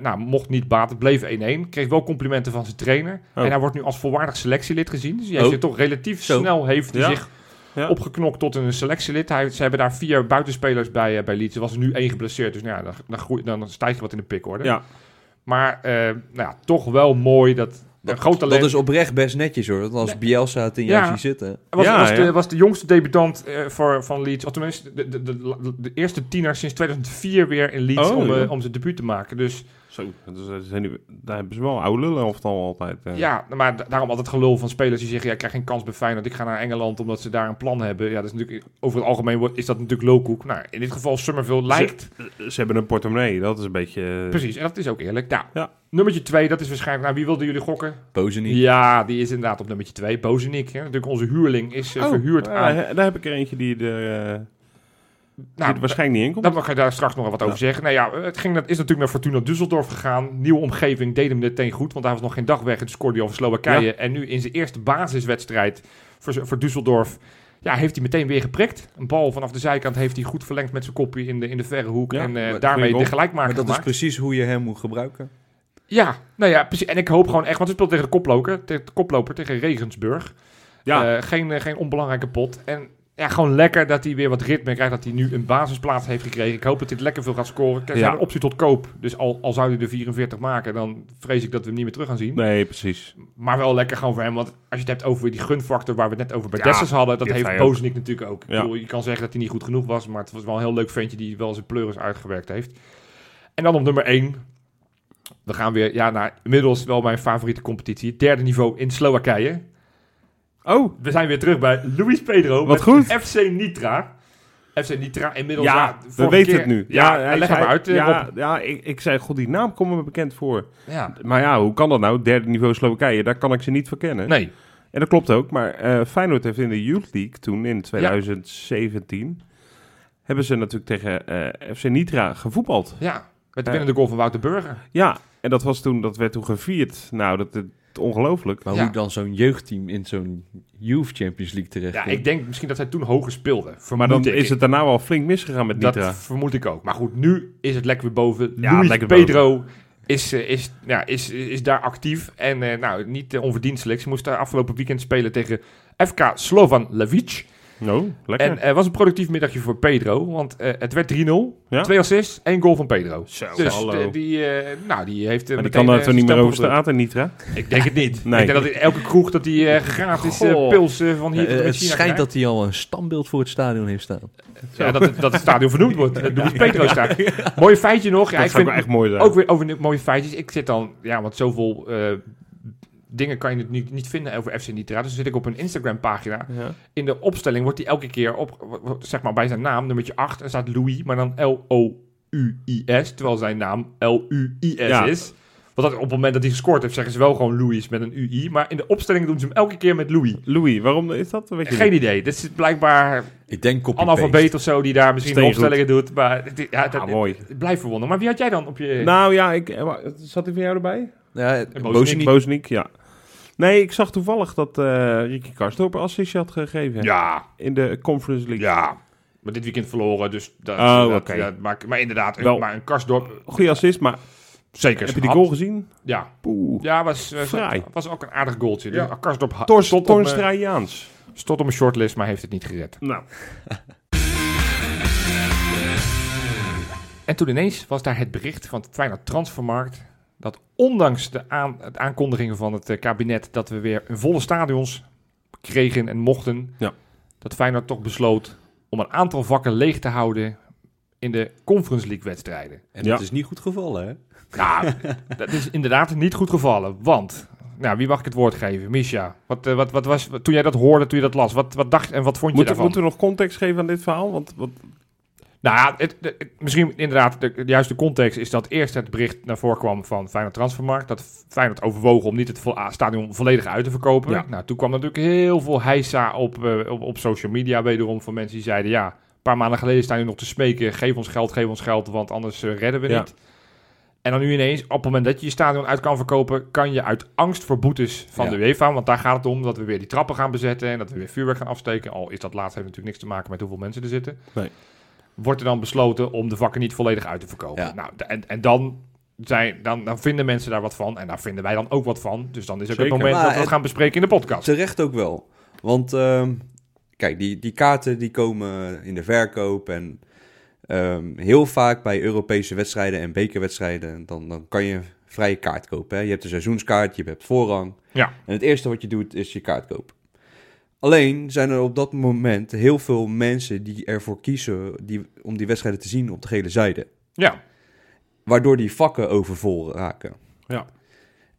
nou, mocht niet baten, bleef 1-1. Kreeg wel complimenten van zijn trainer. Oh. En hij wordt nu als volwaardig selectielid gezien. Dus hij Oh. zit toch relatief Zo. snel heeft hij Ja. zich Ja. opgeknokt tot een selectielid. Hij, ze hebben daar vier buitenspelers bij, bij Leeds. Er was er nu één geblesseerd, dus nou ja, dan, dan, groeit, dan stijg je wat in de pikorde. Ja. Maar nou ja, toch wel mooi dat een groot talent... Dat is oprecht best netjes hoor. Want als Bielsa het in jou Ja. ziet zitten... was, Ja, was, ja. De, was de jongste debutant eh, voor, van Leeds. Of tenminste, de, de, de, de eerste tiener sinds 2004 weer in Leeds Oh, om, eh, om zijn debuut te maken. Dus Zo, dat zijn nu- daar hebben ze wel oude lullen of dan altijd. eh. ja, maar da- daarom altijd gelul van spelers die zeggen... Ja, ik krijg geen kans bij Feyenoord, ik ga naar Engeland omdat ze daar een plan hebben. Ja, dat is natuurlijk, over het algemeen wordt- is dat natuurlijk lulkoek. Nou, in dit geval Summerville lijkt... Ze hebben een portemonnee, dat is een beetje... eh, Precies, en dat is ook eerlijk. Nou, Ja. nummertje twee, dat is waarschijnlijk... Nou, wie wilden jullie gokken? Boze niet. Ja, die is inderdaad op nummertje twee. Bozenik, hè? natuurlijk onze huurling, is eh, Oh, verhuurd ja, aan... daar heb ik er eentje die er, eh, die Nou, waarschijnlijk niet in komt. Daar mag je daar straks nog wel wat over zeggen. Nou ja, het ging, dat is natuurlijk naar Fortuna Düsseldorf gegaan. Nieuwe omgeving deed hem meteen goed, want hij was nog geen dag weg. Toen scoorde hij over Slowakije. En nu in zijn eerste basiswedstrijd voor, voor Düsseldorf... Ja, heeft hij meteen weer geprikt. Een bal vanaf de zijkant heeft hij goed verlengd met zijn kopje in de, in de verre hoek. Ja, en eh, daarmee de gelijkmaker Maar dat is precies hoe je hem moet gebruiken. Ja, nou ja, precies. En ik hoop gewoon echt, want hij speelt tegen de koploper, tegen de koploper, tegen Regensburg. ja, Eh, geen, eh, geen onbelangrijke pot. En ja, gewoon lekker dat hij weer wat ritme krijgt. Dat hij nu een basisplaats heeft gekregen. Ik hoop dat hij het lekker veel gaat scoren. Kijk, Ja. een optie tot koop. Dus al, al zou hij de 44 maken, dan vrees ik dat we hem niet meer terug gaan zien. nee, precies. Maar wel lekker gewoon voor hem. Want als je het hebt over die gunfactor waar we het net over bij Ja, Dessers hadden. Dat heeft ook. Bozeniek natuurlijk ook. Ik Ja. bedoel, je kan zeggen dat hij niet goed genoeg was. Maar het was wel een heel leuk ventje die wel zijn pleuris uitgewerkt heeft. En dan op nummer 1. We gaan weer ja, naar inmiddels wel mijn favoriete competitie. Het derde niveau in Slowakije. Oh, We zijn weer terug bij Luis Pedro. Wat met goed. FC Nitra. FC Nitra inmiddels. ja, we weten keer- het nu. Ja, hij leg zei- maar uit. eh, Ja, Rob. ja ik, ik zei, god, die naam komt me bekend voor. ja. Maar ja, hoe kan dat nou? Derde niveau Slowakije, daar kan ik ze niet verkennen. Nee. En dat klopt ook, maar eh Feyenoord heeft in de Youth League toen in 2017... hebben ze natuurlijk tegen eh, FC Nitra gevoetbald. Ja. Met de Ja. winnende goal van Wouter Burger. Ja, en dat, was toen, dat werd toen gevierd. Nou, dat ongelooflijk. Maar Ja. hoe dan zo'n jeugdteam in zo'n Youth Champions League terecht Ja, ik denk misschien dat hij toen hoger speelde. Maar dan ik. is het daarna wel flink misgegaan met Dat Nitra. vermoed ik ook. Maar goed, nu is het lekker weer boven. Ja, Luis lekker Pedro is, eh, is, ja, is, is daar actief. En eh, nou, niet uh, onverdienstelijk. Ze moesten afgelopen weekend spelen tegen FK Slovan Levic. Lekker. En het was een productief middagje voor Pedro. Want eh, het werd 3-0. Ja? Twee assists, één goal van Pedro. Zo, Dus hallo. eh, die, eh, nou, die heeft eh, maar die kan eh, toch niet meer over stempel straat en Nitra? gedrukt. Ik denk het niet. Nee. Ik denk dat in elke kroeg dat die eh, gratis eh, Goh. pils eh, van hier Eh, het China schijnt krijgt. dat hij al een standbeeld voor het stadion heeft staan. Ja, dat, het- dat het stadion vernoemd wordt. Het Luis Pedro staat. Mooi feitje nog. Ja, dat ik vind wel echt mooi zijn. ook weer over mooie feitjes. Ik zit dan, ja, want zoveel eh, dingen kan je het niet, niet vinden over FC Nitra. Dus dan zit ik op een Instagram pagina. Ja. In de opstelling wordt hij elke keer op, zeg maar bij zijn naam, nummertje 8, en staat Louis, maar dan L-O-U-I-S, terwijl zijn naam L-U-I-S Ja. is. Want dat, op het moment dat hij gescoord heeft, zeggen ze wel gewoon Louis met een U-I. Maar in de opstelling doen ze hem elke keer met Louis. Louis, waarom is dat? Weet je Geen niet. idee. Dit is blijkbaar Ik denk copy analfabeet of zo die daar misschien opstellingen doet. Maar het- ja, dat, Ah, mooi. het blijft verwonderen. Maar wie had jij dan op je... Nou ja, ik, eh, zat hij van jou erbij? Ja. Bozeniek, ja. Nee, ik zag toevallig dat eh Ricky Karstorp een assistje had gegeven. ja, In de Conference League. ja. Maar dit weekend verloren, dus dat, Oh, dat- maakt- maar inderdaad, een, Wel. maar een Karsdorp... Goeie assist, maar Zeker. Heb je die Had- goal gezien? Ja. Poeh. Ja, was, was, Fraai. was ook een aardig goaltje. Ja. Ja. Karsdorp Tors, stond, op mijn, Tornstrijaans. stond op mijn shortlist, maar heeft het niet gered. Nou, En toen ineens was daar het bericht van het Feyenoord Transfermarkt... dat ondanks de aan, het aankondigingen van het eh, kabinet... dat we weer volle stadions kregen en mochten... Ja. dat Feyenoord toch besloot om een aantal vakken leeg te houden... in de Conference League wedstrijden. En Ja. dat is niet goed gevallen, hè? Nou, dat is inderdaad niet goed gevallen. Want, nou, wie mag ik het woord geven? Misha, wat, eh, wat, wat was, toen jij dat hoorde, toen je dat las, wat, wat dacht en wat vond je moeten, daarvan? moeten we nog context geven aan dit verhaal? Want, wat, Nou ja, het, misschien inderdaad, de, de juiste context is dat eerst het bericht naar voren kwam van Feyenoord Transfermarkt. Dat Feyenoord overwoog om niet het vo- ah, stadion volledig uit te verkopen. Ja. Nou, toen kwam natuurlijk heel veel heisa op, eh, op, op social media wederom van mensen die zeiden... Ja, een paar maanden geleden staan jullie nog te smeken, geef ons geld, geef ons geld, want anders eh, redden we Ja. niet. En dan nu ineens, op het moment dat je je stadion uit kan verkopen, kan je uit angst voor boetes van Ja. de UEFA, want daar gaat het om dat we weer die trappen gaan bezetten en dat we weer vuurwerk gaan afsteken. Al is dat laatste heeft natuurlijk niks te maken met hoeveel mensen er zitten. Nee. Wordt er dan besloten om de vakken niet volledig uit te verkopen. Ja. Nou, en, en dan, zijn, dan, dan vinden mensen daar wat van en daar vinden wij dan ook wat van. Dus dan is ook Zeker. het moment Maar dat we het gaan bespreken in de podcast. Terecht ook wel. Want ehm, kijk, die, die kaarten die komen in de verkoop. En ehm, heel vaak bij Europese wedstrijden en bekerwedstrijden, dan, dan kan je vrije kaart kopen. Hè? Je hebt een seizoenskaart, je hebt voorrang. Ja. En het eerste wat je doet is je kaart kopen. Alleen zijn er op dat moment heel veel mensen die ervoor kiezen die, om die wedstrijden te zien op de gele zijde. Ja, Waardoor die vakken overvol raken. Ja.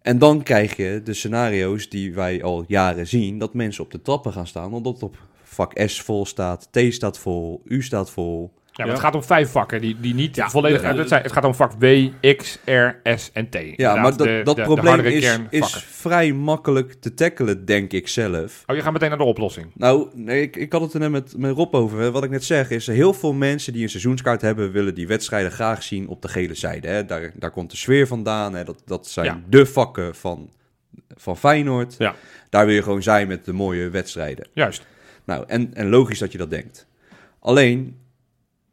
En dan krijg je de scenario's die wij al jaren zien, dat mensen op de trappen gaan staan, omdat op vak S vol staat, T staat vol, U staat vol. ja, maar het gaat om vijf vakken die, die niet Ja, volledig de- zijn. Het gaat om vak W, X, R, S en T. Ja, maar dat, de- dat probleem is, is vrij makkelijk te tackelen, denk ik zelf. Oh, je gaat meteen naar de oplossing. Nou, nee, ik, ik had het er net met, met Rob over. hè. Wat ik net zeg is, heel veel mensen die een seizoenskaart hebben, willen die wedstrijden graag zien op de gele zijde. Hè. Daar, daar komt de sfeer vandaan. Hè. Dat, dat zijn Ja. de vakken van, van Feyenoord. Ja. Daar wil je gewoon zijn met de mooie wedstrijden. Juist. Nou, en, en logisch dat je dat denkt. Alleen,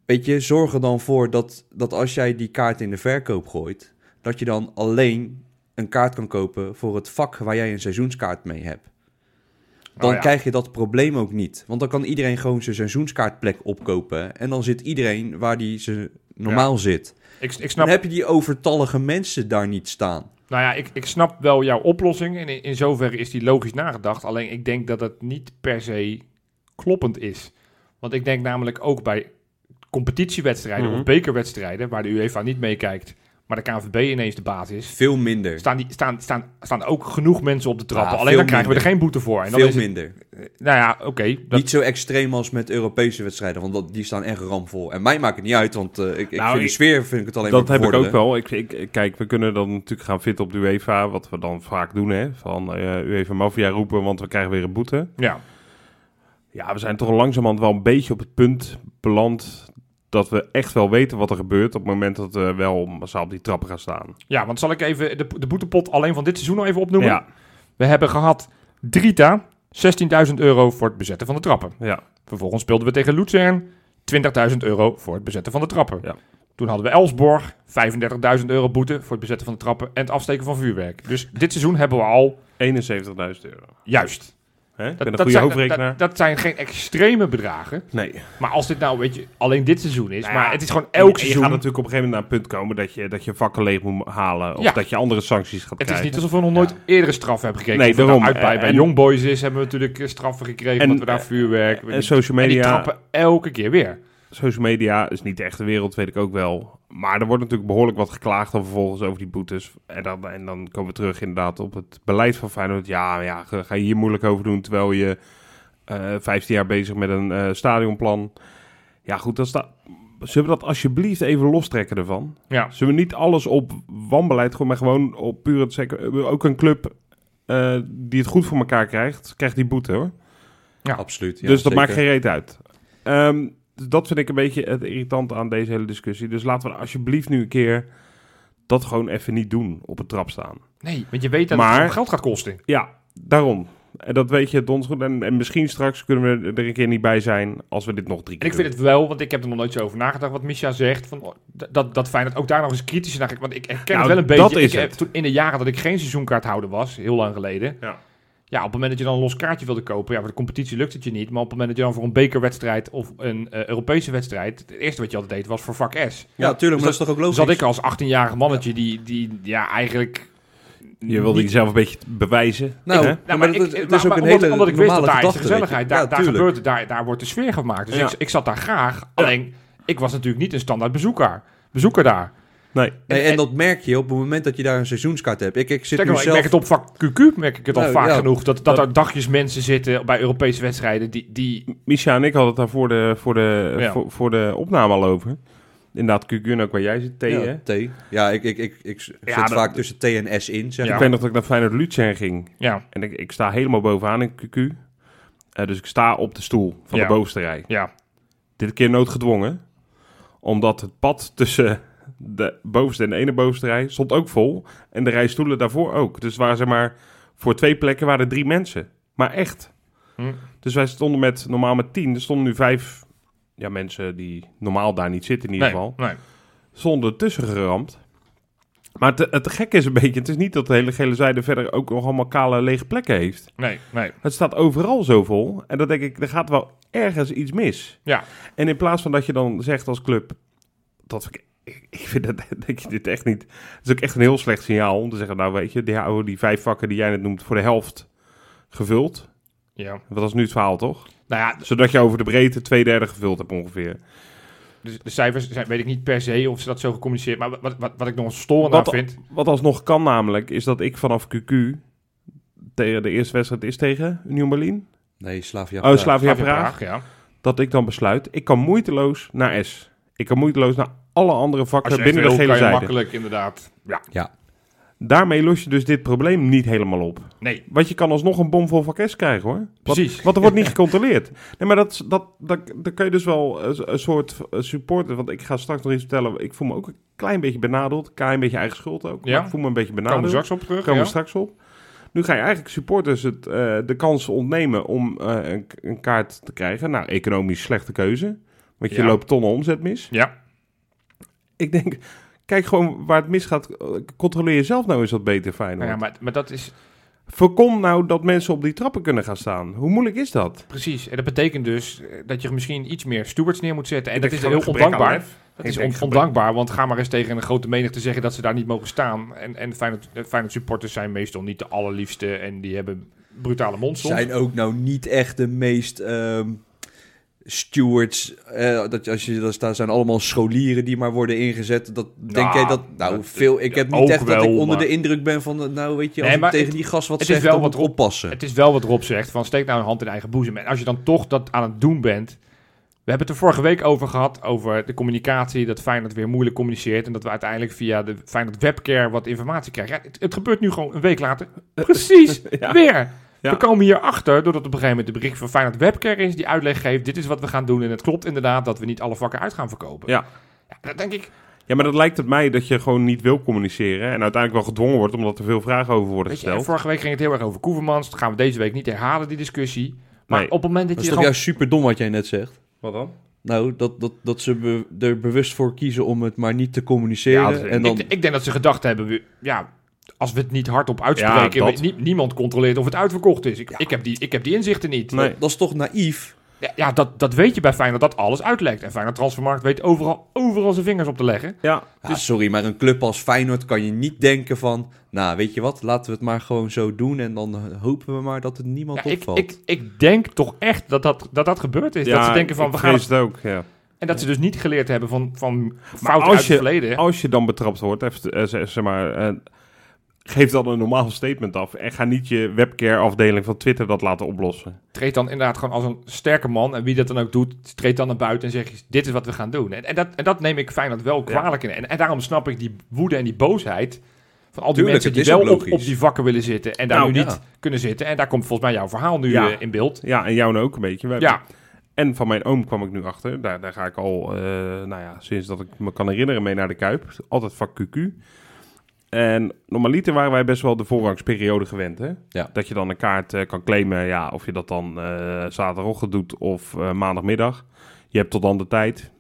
weet je, zorg er dan voor dat, dat als jij die kaart in de verkoop gooit, dat je dan alleen een kaart kan kopen voor het vak waar jij een seizoenskaart mee hebt. Dan Oh ja. krijg je dat probleem ook niet. Want dan kan iedereen gewoon zijn seizoenskaartplek opkopen. En dan zit iedereen waar die ze normaal zit. Ik, ik Dan snap, heb je die overtallige mensen daar niet staan. nou ja, ik, ik snap wel jouw oplossing. En in, in zoverre is die logisch nagedacht. Alleen ik denk dat het niet per se kloppend is. Want ik denk namelijk ook bij competitiewedstrijden Mhm. of bekerwedstrijden, waar de UEFA niet meekijkt, maar de KNVB ineens de baas is, Veel minder. staan, die, staan, staan, staan ook genoeg mensen op de trappen. Ja, Alleen dan krijgen we er geen boete voor. En dan Veel is het, minder. nou ja, oké. dat- Niet zo extreem als met Europese wedstrijden, want dat, die staan echt ramvol. En mij maakt het niet uit, want eh, ik, ik Nou, vind de sfeer vind ik het alleen dat maar heb ik ook wel. Ik, ik, kijk, we kunnen dan natuurlijk gaan fit op de UEFA, wat we dan vaak doen, hè. Van eh UEFA Mafia roepen, want we krijgen weer een boete. ja. Ja, we zijn toch langzamerhand wel een beetje op het punt beland dat we echt wel weten wat er gebeurt op het moment dat we wel massaal op die trappen gaan staan. ja, want zal ik even de, de boetepot alleen van dit seizoen nog even opnoemen? Ja, We hebben gehad Drita, 16.000 euro voor het bezetten van de trappen. ja, Vervolgens speelden we tegen Luzern, 20.000 euro voor het bezetten van de trappen. Ja. Toen hadden we Elsborg, 35.000 euro boete voor het bezetten van de trappen en het afsteken van vuurwerk. Dus dit seizoen hebben we al 71.000 euro. juist. Hè? Ik Dat, ben een dat goede zijn, hoofdrekenaar. dat, dat zijn geen extreme bedragen. nee. Maar als dit nou, weet je, alleen dit seizoen is, Nou ja, maar het is gewoon En- elk en je seizoen. gaat natuurlijk op een gegeven moment naar een punt komen dat je, dat je vakken leeg moet halen. Of Ja. dat je andere sancties gaat Het is krijgen. niet alsof we nog nooit eerdere straffen hebben gekregen. Nee, of het nou daarom. uit bij, bij En- Young Boys is, hebben we natuurlijk eh, straffen gekregen. En- omdat we daar vuurwerk... en social en die media, trappen elke keer weer. Social media is niet de echte wereld, weet ik ook wel. Maar er wordt natuurlijk behoorlijk wat geklaagd dan vervolgens over die boetes. En dan, en dan komen we terug inderdaad op het beleid van Feyenoord. Ja, ja ga je hier moeilijk over doen terwijl je eh 15 jaar bezig met een eh, stadionplan. Ja goed, dan staat... Zullen we dat alsjeblieft even lostrekken ervan? Ja. Zullen we niet alles op wanbeleid gooien, maar gewoon op puur het zeker. Ook een club eh, die het goed voor elkaar krijgt, krijgt die boete hoor. Ja. Absoluut. ja, dus dat zeker. maakt geen reet uit. Ehm, dus dat vind ik een beetje het irritante aan deze hele discussie. Dus laten we alsjeblieft nu een keer dat gewoon even niet doen op een trap staan. Nee, want je weet dat Maar- het geld gaat kosten. Ja, daarom. En dat weet je donders goed. En, en misschien straks kunnen we er een keer niet bij zijn als we dit nog drie En keer ik vind het wel, want ik heb er nog nooit zo over nagedacht wat Misha zegt. Van, oh, dat, dat Feyenoord ook daar nog eens kritisch naar. Want ik herken Nou, het wel een dat beetje. is ik, het. toen in de jaren dat ik geen seizoenkaarthouder was, heel lang geleden. Ja. Ja, op het moment dat je dan een los kaartje wilde kopen, ja, voor de competitie lukt het je niet. Maar op het moment dat je dan voor een bekerwedstrijd of een eh, Europese wedstrijd, het eerste wat je altijd deed was voor vak S. Ja, tuurlijk, maar dat is toch ook Dus logisch? zat ik als 18-jarig mannetje die, die ja, eigenlijk... Je wilde niet- jezelf een beetje bewijzen. Nou, hè? Nou, maar, ik- het is ook maar een omdat- hele omdat ik wist dat daar is de gezelligheid, daar, Ja, daar, gebeurt, het, daar, daar wordt de sfeer gemaakt. Dus Ja. ik, ik zat daar graag. Alleen, ik was natuurlijk niet een standaard bezoeker, bezoeker daar. Nee. Nee, En- en dat merk je op het moment dat je daar een seizoenskaart hebt. Ik, ik zit nu nog, ik zelf... merk het op vak QQ, merk ik het al Nou, vaak ja, genoeg, dat, dat, dat- er dagjes mensen zitten bij Europese wedstrijden die... die Misha en ik hadden het daar voor de, voor de, Ja. voor, voor de opname al over. Inderdaad, QQ ook waar jij zit, T, hè? ja, T. Ja, ik, ik, ik, ik zit Ja, dat- vaak tussen T en S in, zeg Ja. Ik weet nog dat ik naar Feyenoord Luzern ging. ja, En ik, ik sta helemaal bovenaan in QQ. Eh, dus ik sta op de stoel van Ja. de bovenste rij. ja, Dit keer noodgedwongen. Omdat het pad tussen de bovenste en de ene bovenste rij stond ook vol. En de rij stoelen daarvoor ook. Dus waren zeg maar... Voor twee plekken waren er drie mensen. Maar echt. Hm. Dus wij stonden met normaal met tien. Er stonden nu vijf ja, mensen die normaal daar niet zitten in ieder nee, geval. nee. Stonden ertussen geramd. Maar het, het gekke is een beetje... Het is niet dat de hele gele zijde verder ook nog allemaal kale lege plekken heeft. Nee, nee. Het staat overal zo vol. En dan denk ik, er gaat wel ergens iets mis. Ja. En in plaats van dat je dan zegt als club... Dat, ik, ik vind dat, dat je dit echt niet... Het is ook echt een heel slecht signaal om te zeggen... Nou weet je, die, houden die vijf vakken die jij net noemt... voor de helft gevuld. Ja. Dat is nu het verhaal, toch? Nou ja, Zodat je over de breedte twee derde gevuld hebt ongeveer. de, de cijfers zijn, weet ik niet per se of ze dat zo gecommuniceerd. Maar wat, wat, wat ik nog storend aan Wat, vind... wat alsnog kan namelijk... is dat ik vanaf QQ... tegen de eerste wedstrijd is tegen Union Berlin... Nee, Slavia. oh, Praag. Slavia Slavia Praag. ja. dat ik dan besluit, ik kan moeiteloos naar S. Ik kan moeiteloos naar alle andere vakken binnen de gele zijde. makkelijk inderdaad... Ja. Daarmee los je dus dit probleem niet helemaal op. Nee, Want je kan alsnog een bom vol vak S krijgen hoor. Wat- Precies. Want er wordt niet gecontroleerd. Nee, maar dat, dat, dat, dan kun je dus wel een, een soort supporter. Want ik ga straks nog iets vertellen. Ik voel me ook een klein beetje benadeeld. Een klein beetje eigen schuld ook. Ja. Maar ik voel me een beetje komen we benadeeld. straks op terug. komen ja. we straks op. Nu ga je eigenlijk supporters het, eh, de kans ontnemen om eh, een, een kaart te krijgen. Nou, economisch slechte keuze. Want je Ja. loopt tonnen omzet mis. Ja, Ik denk, kijk gewoon waar het misgaat. Controleer jezelf nou eens wat beter, Feyenoord. nou ja maar, maar dat is Voorkom nou dat mensen op die trappen kunnen gaan staan. Hoe moeilijk is dat? precies. En dat betekent dus dat je misschien iets meer stewards neer moet zetten. En dat is heel ondankbaar. Dat is on- ondankbaar, want ga maar eens tegen een grote menigte zeggen dat ze daar niet mogen staan. En, en Feyenoord, eh, Feyenoord supporters zijn meestal niet de allerliefste en die hebben brutale mond soms. Zijn ook nou niet echt de meest ehm, stewards. eh, dat, als je, dat staan zijn allemaal scholieren die maar worden ingezet. Dat, denk jij dat... Nou, dat- veel... Ik heb niet echt dat ik onder maar- de indruk ben van... Nou, weet je, als Nee, ik maar tegen het- die gast wat het is wel wat Rob- oppassen. Het is wel wat Rob zegt, van steek nou een hand in eigen boezem. En als je dan toch dat aan het doen bent... We hebben het er vorige week over gehad, over de communicatie, dat Feyenoord weer moeilijk communiceert en dat we uiteindelijk via de Feyenoord webcare wat informatie krijgen. Ja, het, het gebeurt nu gewoon een week later. Precies, Ja. weer. Ja. We komen hier achter doordat op een gegeven moment de bericht van Feyenoord webcare is die uitleg geeft, dit is wat we gaan doen. En het klopt inderdaad dat we niet alle vakken uit gaan verkopen. Ja. Ja, dat denk ik, Ja, maar dat lijkt het mij dat je gewoon niet wil communiceren. En uiteindelijk wel gedwongen wordt omdat er veel vragen over worden weet je, gesteld. vorige week ging het heel erg over Koevermans. Dat gaan we deze week niet herhalen, die discussie. Maar Nee. op het moment dat, Dat je is toch gewoon... juist super dom wat jij net zegt? Wat dan? Nou, dat, dat, dat ze be- er bewust voor kiezen om het maar niet te communiceren. Ja, dat is- en dan, Ik, ik denk dat ze gedacht hebben, we- ja, als we het niet hardop uitspreken, Ja, dat. weet nie- niemand controleert of het uitverkocht is. Ik, ik, heb, die, ik heb die inzichten niet. Nee. dat is toch naïef? Ja, ja, dat, dat weet je bij Feyenoord, dat alles uitlekt. En Feyenoord Transfermarkt weet overal, overal zijn vingers op te leggen. Ja, Ja, sorry, maar een club als Feyenoord kan je niet denken van... Nou, weet je wat, laten we het maar gewoon zo doen... en dan hopen we maar dat het niemand Ja, ik, opvalt. ik, ik denk toch echt dat dat, dat, dat gebeurd is. ja dat ze denken van, ik we gaan het, ook, ja. En dat ze dus niet geleerd hebben van, van fouten als uit je, het verleden. als je dan betrapt wordt, even, eh, zeg zeg maar, eh, geef dan een normaal statement af. En ga niet je webcare afdeling van Twitter dat laten oplossen. treed dan inderdaad gewoon als een sterke man. En wie dat dan ook doet, treed dan naar buiten en zeg: Dit is wat we gaan doen. En, en, dat, en dat neem ik Feyenoord wel kwalijk in. En, en daarom snap ik die woede en die boosheid. Van al die Tuurlijk, mensen die wel op, op die vakken willen zitten en daar Nou, nu niet ja. kunnen zitten. En daar komt volgens mij jouw verhaal nu Ja. eh, in beeld. Ja, en jou nou ook een beetje. We Ja, En van mijn oom kwam ik nu achter. Daar, daar ga ik al, eh, nou ja, sinds dat ik me kan herinneren mee naar de Kuip. Altijd vak QQ. En normaliter waren wij best wel de voorrangsperiode gewend. Hè? Ja. Dat je dan een kaart eh, kan claimen. Ja, of je dat dan eh zaterdagochtend doet of eh, maandagmiddag. Je hebt tot dan de tijd.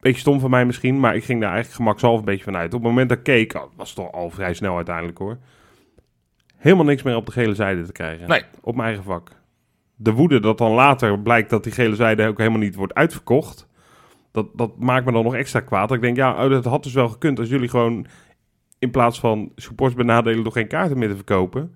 Beetje stom van mij misschien, maar ik ging daar eigenlijk gemakshalve een beetje vanuit. Op het moment dat ik keek, oh, was het toch al vrij snel uiteindelijk hoor. Helemaal niks meer op de gele zijde te krijgen. Nee. Op mijn eigen vak. De woede dat dan later blijkt dat die gele zijde ook helemaal niet wordt uitverkocht. Dat, dat maakt me dan nog extra kwaad. Dat ik denk, ja, oh, dat had dus wel gekund als jullie gewoon in plaats van supports benadelen door geen kaarten meer te verkopen.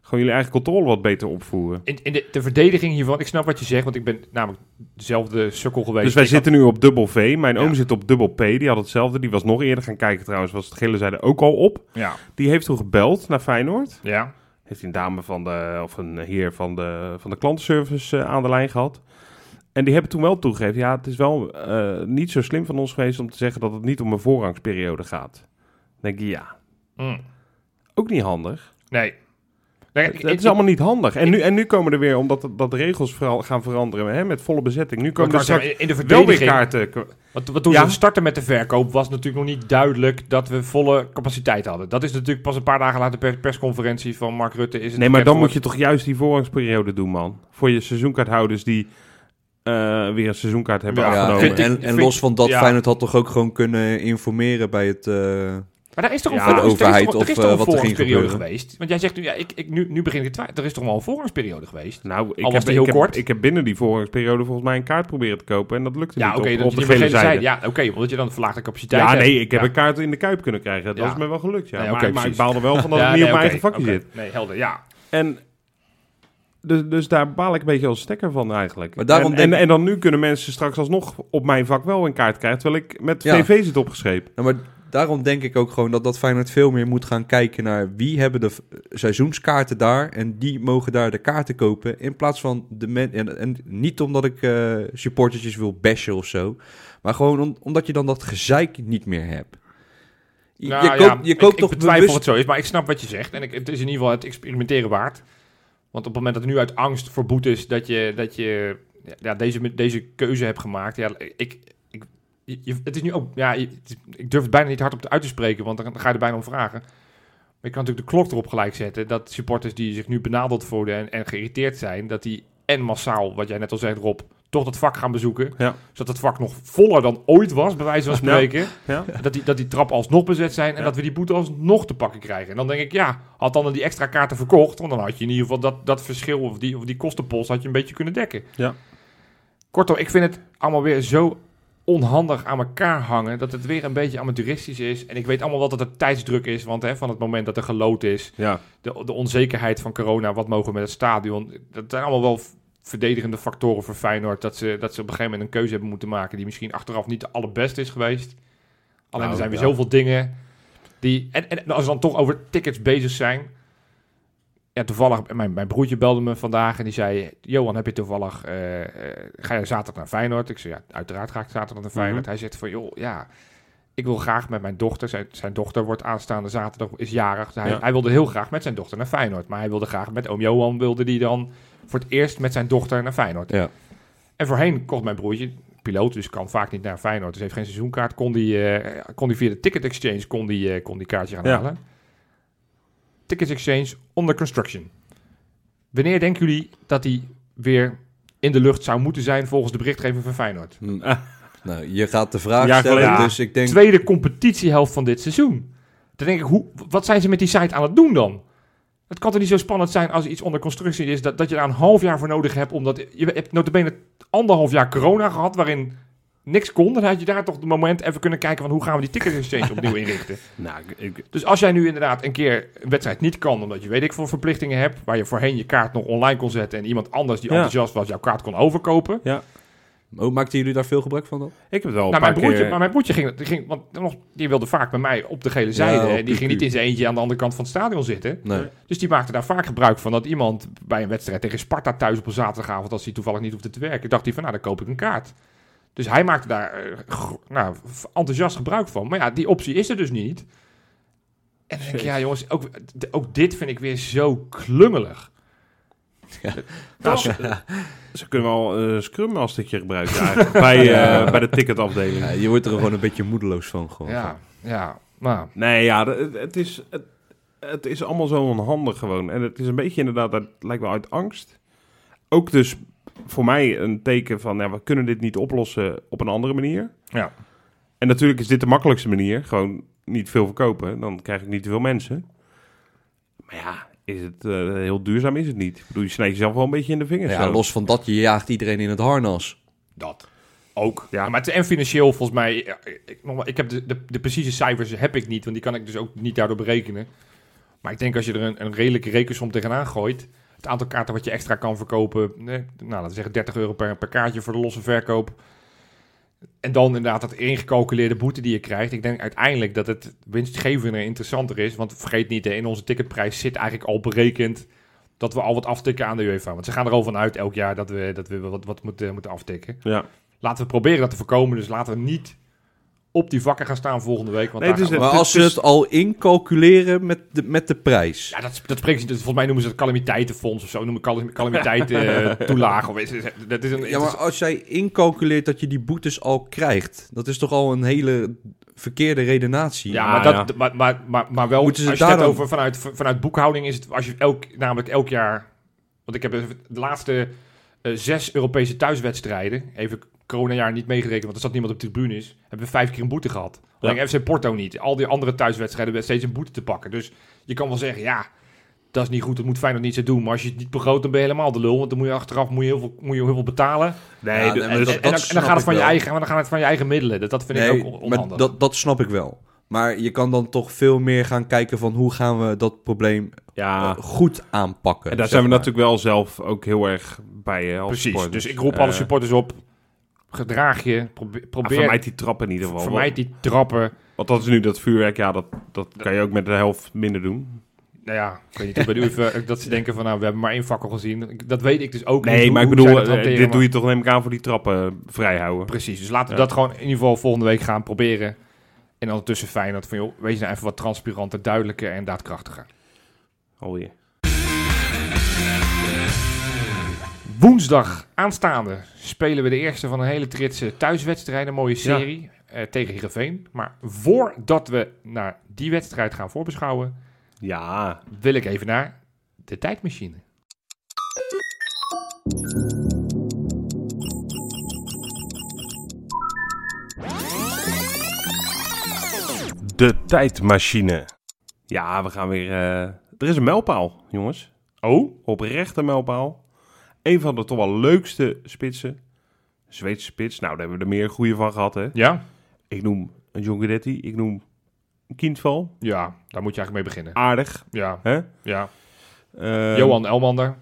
Gewoon jullie eigen controle wat beter opvoeren. In, in de, de verdediging hiervan, ik snap wat je zegt, want ik ben namelijk dezelfde sukkel geweest. Dus wij Ik had- zitten nu op dubbel V. Mijn Ja. oom zit op dubbel P. Die had hetzelfde. Die was nog eerder gaan kijken trouwens. Was het gele zijde ook al op. Ja, Die heeft toen gebeld naar Feyenoord. ja. Heeft een dame van de, of een heer van de, van de klantenservice eh, aan de lijn gehad. En die hebben toen wel toegegeven, ja, het is wel eh, niet zo slim van ons geweest om te zeggen dat het niet om een voorrangsperiode gaat. Dan denk je, ja, Mm. ook niet handig. Nee. nee Het, ik- het is allemaal niet handig. En nu, en nu komen er weer, omdat dat de regels vooral gaan veranderen, hè, met volle bezetting. Nu komen er straks in de wel weer kaarten. wat toen Ja. ze startten met de verkoop, was natuurlijk nog niet duidelijk dat we volle capaciteit hadden. Dat is natuurlijk pas een paar dagen later per persconferentie van Mark Rutte. Is het Nee, maar dan moet je toch juist die voorrangsperiode doen, man. Voor je seizoenkaarthouders die eh, weer een seizoenkaart hebben Ja, Ja, afgenomen. vind ik- en, en vind- los van dat, ja. Feyenoord had toch ook gewoon kunnen informeren bij het... eh, Maar daar is toch een Ja, de er is toch- overheid er is of, toch eh, een wat er ging gebeuren. geweest? Want jij zegt nu, ja, ik, ik, nu, nu begin ik het twijfelen. Er is toch wel een voorrangsperiode geweest? Nou, ik Al was heb, die heel ik, kort. Heb, ik heb binnen die voorrangsperiode volgens mij een kaart proberen te kopen. En dat lukte Ja, niet oké, op, dat op je de gele zijde. zijde. Ja, oké, omdat je dan verlaagde capaciteit Ja, hebt. nee, ik heb Ja. een kaart in de Kuip kunnen krijgen. Dat Ja. is me wel gelukt, ja. Nee, maar oké, maar ik baal er wel van dat Ja, ik niet nee, op mijn eigen vakje zit. Nee, helder, ja. En dus, dus daar baal ik een beetje als stekker van eigenlijk. Maar daarom en, denk- en, en dan nu kunnen mensen straks alsnog op mijn vak wel een kaart krijgen, terwijl ik met Ja. tv zit opgeschreven. Nou, maar daarom denk ik ook gewoon dat, dat Feyenoord veel meer moet gaan kijken naar wie hebben de seizoenskaarten daar en die mogen daar de kaarten kopen in plaats van de men en, en niet omdat ik eh supportertjes wil bashen of zo, maar gewoon om- omdat je dan dat gezeik niet meer hebt. Je, Nou, je ja, koopt, je ik- koopt ik, toch betwijfel bewust... het zo is, maar ik snap wat je zegt. En ik, het is in ieder geval het experimenteren waard. Want op het moment dat het nu uit angst voor is dat je, dat je ja, deze, deze keuze hebt gemaakt. Ja, ik, ik, je- het is nu ook, ja, ik durf het bijna niet hardop uit te spreken, want dan ga je er bijna om vragen. Maar je kan natuurlijk de klok erop gelijk zetten dat supporters die zich nu benadeld voelen en, en geïrriteerd zijn, dat die en massaal, wat jij net al zegt Rob, toch dat vak gaan bezoeken. Ja. Zodat het vak nog voller dan ooit was, bij wijze van spreken. Ja? Dat die, dat die trappen alsnog bezet zijn en dat we die boete alsnog te pakken krijgen. En dan denk ik, ja, had dan die extra kaarten verkocht, want dan had je in ieder geval dat, dat verschil of die, of die kostenpost had je een beetje kunnen dekken. Ja. Kortom, ik vind het allemaal weer zo onhandig aan elkaar hangen dat het weer een beetje amateuristisch is. En ik weet allemaal wat dat het tijdsdruk is, want hè, van het moment dat er geloot is, Ja. de, de onzekerheid van corona, wat mogen we met het stadion, dat zijn allemaal wel verdedigende factoren voor Feyenoord, dat ze, dat ze op een gegeven moment een keuze hebben moeten maken die misschien achteraf niet de allerbeste is geweest. Alleen Nou, er zijn weer ja. zoveel dingen die... En, en als we dan toch over tickets bezig zijn... Ja, toevallig, mijn, mijn broertje belde me vandaag en die zei... Johan, heb je toevallig... eh, eh, ga je zaterdag naar Feyenoord? Ik zei, ja, uiteraard ga ik zaterdag naar Feyenoord. Mhm. Hij zegt van, joh, ja... Ik wil graag met mijn dochter... Zijn, zijn dochter wordt aanstaande zaterdag, is jarig. Dus hij, Ja. hij wilde heel graag met zijn dochter naar Feyenoord. Maar hij wilde graag met oom Johan... wilde die dan voor het eerst met zijn dochter naar Feyenoord. Ja. En voorheen kocht mijn broertje, piloot, dus kan vaak niet naar Feyenoord. Dus heeft geen seizoenkaart. Kon die, eh, kon die via de Ticket Exchange kon die, eh, kon die kaartje gaan Ja. halen. Ticket Exchange under construction. Wanneer denken jullie dat die weer in de lucht zou moeten zijn volgens de berichtgeving van Feyenoord? Ah. Nou, je gaat de vraag Ja, stellen, dus ik denk... Tweede competitiehelft van dit seizoen. Dan denk ik, hoe, wat zijn ze met die site aan het doen dan? Het kan toch niet zo spannend zijn als iets onder constructie is, dat, dat je daar een half jaar voor nodig hebt, omdat je hebt notabene anderhalf jaar corona gehad, waarin niks kon. Dan had je daar toch het moment even kunnen kijken van hoe gaan we die ticket exchange opnieuw inrichten. Nou, ik, Dus als jij nu inderdaad een keer een wedstrijd niet kan, omdat je weet ik veel verplichtingen hebt, waar je voorheen je kaart nog online kon zetten en iemand anders die Ja. enthousiast was jouw kaart kon overkopen. Oh, maakten jullie daar veel gebruik van dan? ik heb het wel een Nou, paar mijn broertje, keer... maar mijn broertje ging, die ging want nog, die wilde vaak bij mij op de gele zijde. en die ging niet in zijn eentje aan de andere kant van het stadion zitten. Nee. Dus die maakte daar vaak gebruik van dat iemand bij een wedstrijd tegen Sparta thuis op een zaterdagavond, als hij toevallig niet hoefde te werken, dacht hij van nou, dan koop ik een kaart. Dus hij maakte daar eh, nou, enthousiast gebruik van. Maar ja, die optie is er dus niet. En dan denk ik, ja jongens, ook, ook dit vind ik weer zo Nou, ze, ze kunnen wel een Scrum als stukje gebruiken eigenlijk, bij, eh, bij de ticketafdeling. Ja, je wordt er gewoon een beetje moedeloos van. Gewoon. Ja, ja. Nou, Nee, ja, het, het is, het, het is allemaal zo onhandig gewoon. En het is een beetje inderdaad, het lijkt wel uit angst. Ook dus voor mij een teken van, ja, we kunnen dit niet oplossen op een andere manier. ja. En natuurlijk is dit de makkelijkste manier. Gewoon niet veel verkopen. Dan krijg ik niet te veel mensen. Maar ja, is het, eh, heel duurzaam is het niet. Ik bedoel, je snijdt jezelf wel een beetje in de vingers. Ja, zo. los van dat, je jaagt iedereen in het harnas. Dat. Ook. Ja. Maar het, en financieel volgens mij... Ik, ik heb de, de, de precieze cijfers heb ik niet, want die kan ik dus ook niet daardoor berekenen. Maar ik denk als je er een, een redelijke rekensom tegenaan gooit... Het aantal kaarten wat je extra kan verkopen... Nee, nou, laten we zeggen 30 euro per, per kaartje voor de losse verkoop. En dan inderdaad dat ingecalculeerde boete die je krijgt. Ik denk uiteindelijk dat het winstgevender interessanter is. Want vergeet niet, in onze ticketprijs zit eigenlijk al berekend... dat we al wat aftikken aan de UEFA. Want ze gaan er al vanuit elk jaar dat we, dat we wat, wat moeten, moeten aftikken. Ja. Laten we proberen dat te voorkomen. Dus laten we niet op die vakken gaan staan volgende week. Want Nee, daar we- Maar als ze het al incalculeren met de, met de prijs. ja, dat, dat spreekt ze. Volgens mij noemen ze het calamiteitenfonds of zo. Noemen calam- calamiteiten toelage. Of dat is een, Ja, maar als jij incalculeert dat je die boetes al krijgt, dat is toch al een hele verkeerde redenatie. Ja, maar, dat, ja. Maar, maar, maar, maar wel, Moeten ze als je het over vanuit, vanuit boekhouding is het, als je elk, namelijk elk jaar, want ik heb de laatste eh, zes Europese thuiswedstrijden, even coronajaar niet meegerekend, want er zat niemand op de tribune is, hebben we vijf keer een boete gehad. Alleen FC Porto niet. Al die andere thuiswedstrijden hebben steeds een boete te pakken. Dus je kan wel zeggen, ja, dat is niet goed, dat moet Feyenoord niet zo doen. Maar als je het niet begroot, dan ben je helemaal de lul, want dan moet je achteraf moet je heel, veel, moet je heel veel betalen. Nee, Ja, de- nee, En, dus- dan, en dan snap gaat het van je eigen, dan gaat het van je eigen middelen. Dat, dat vind ik ook on- maar onhandig. dat, dat snap ik wel. Maar je kan dan toch veel meer gaan kijken van hoe gaan we dat probleem ja. eh, goed aanpakken. En daar zijn we maar. natuurlijk wel zelf ook heel erg bij als Precies, supporters. dus ik roep Eh, alle supporters op. Gedraag je, probeer, ah, probeer vermijd die trappen in ieder geval. vermijd die trappen. Want dat is nu dat vuurwerk, ja, dat, dat kan je ook met de helft minder doen. Nou ja, ik weet niet of bij de UEFA dat ze denken van nou, we hebben maar één fakkel gezien. Dat weet ik dus ook niet. Nee, maar ik bedoel, eh, hanteren, dit doe je toch neem ik aan voor die trappen vrijhouden. Precies, dus laten we Ja. dat gewoon in ieder geval volgende week gaan proberen. En ondertussen fijn dat van joh, wees nou even wat transparanter, duidelijker en daadkrachtiger. Alweer. Woensdag aanstaande spelen we de eerste van een hele tritse thuiswedstrijd, een mooie serie eh, tegen Heerenveen. Maar voordat we naar die wedstrijd gaan voorbeschouwen, Ja, wil ik even naar de tijdmachine. de tijdmachine. Ja, we gaan weer... eh, er is een mijlpaal, jongens. Oh? Oprechte mijlpaal. Een van de toch wel leukste spitsen. Zweedse spits. Nou, daar hebben we er meer goede van gehad, hè. Ja? Ik noem een John Guidetti. Ik noem een Kindval. Ja, daar moet je eigenlijk mee beginnen. Aardig, Ja, hè. ja. Eh, Johan Elmander.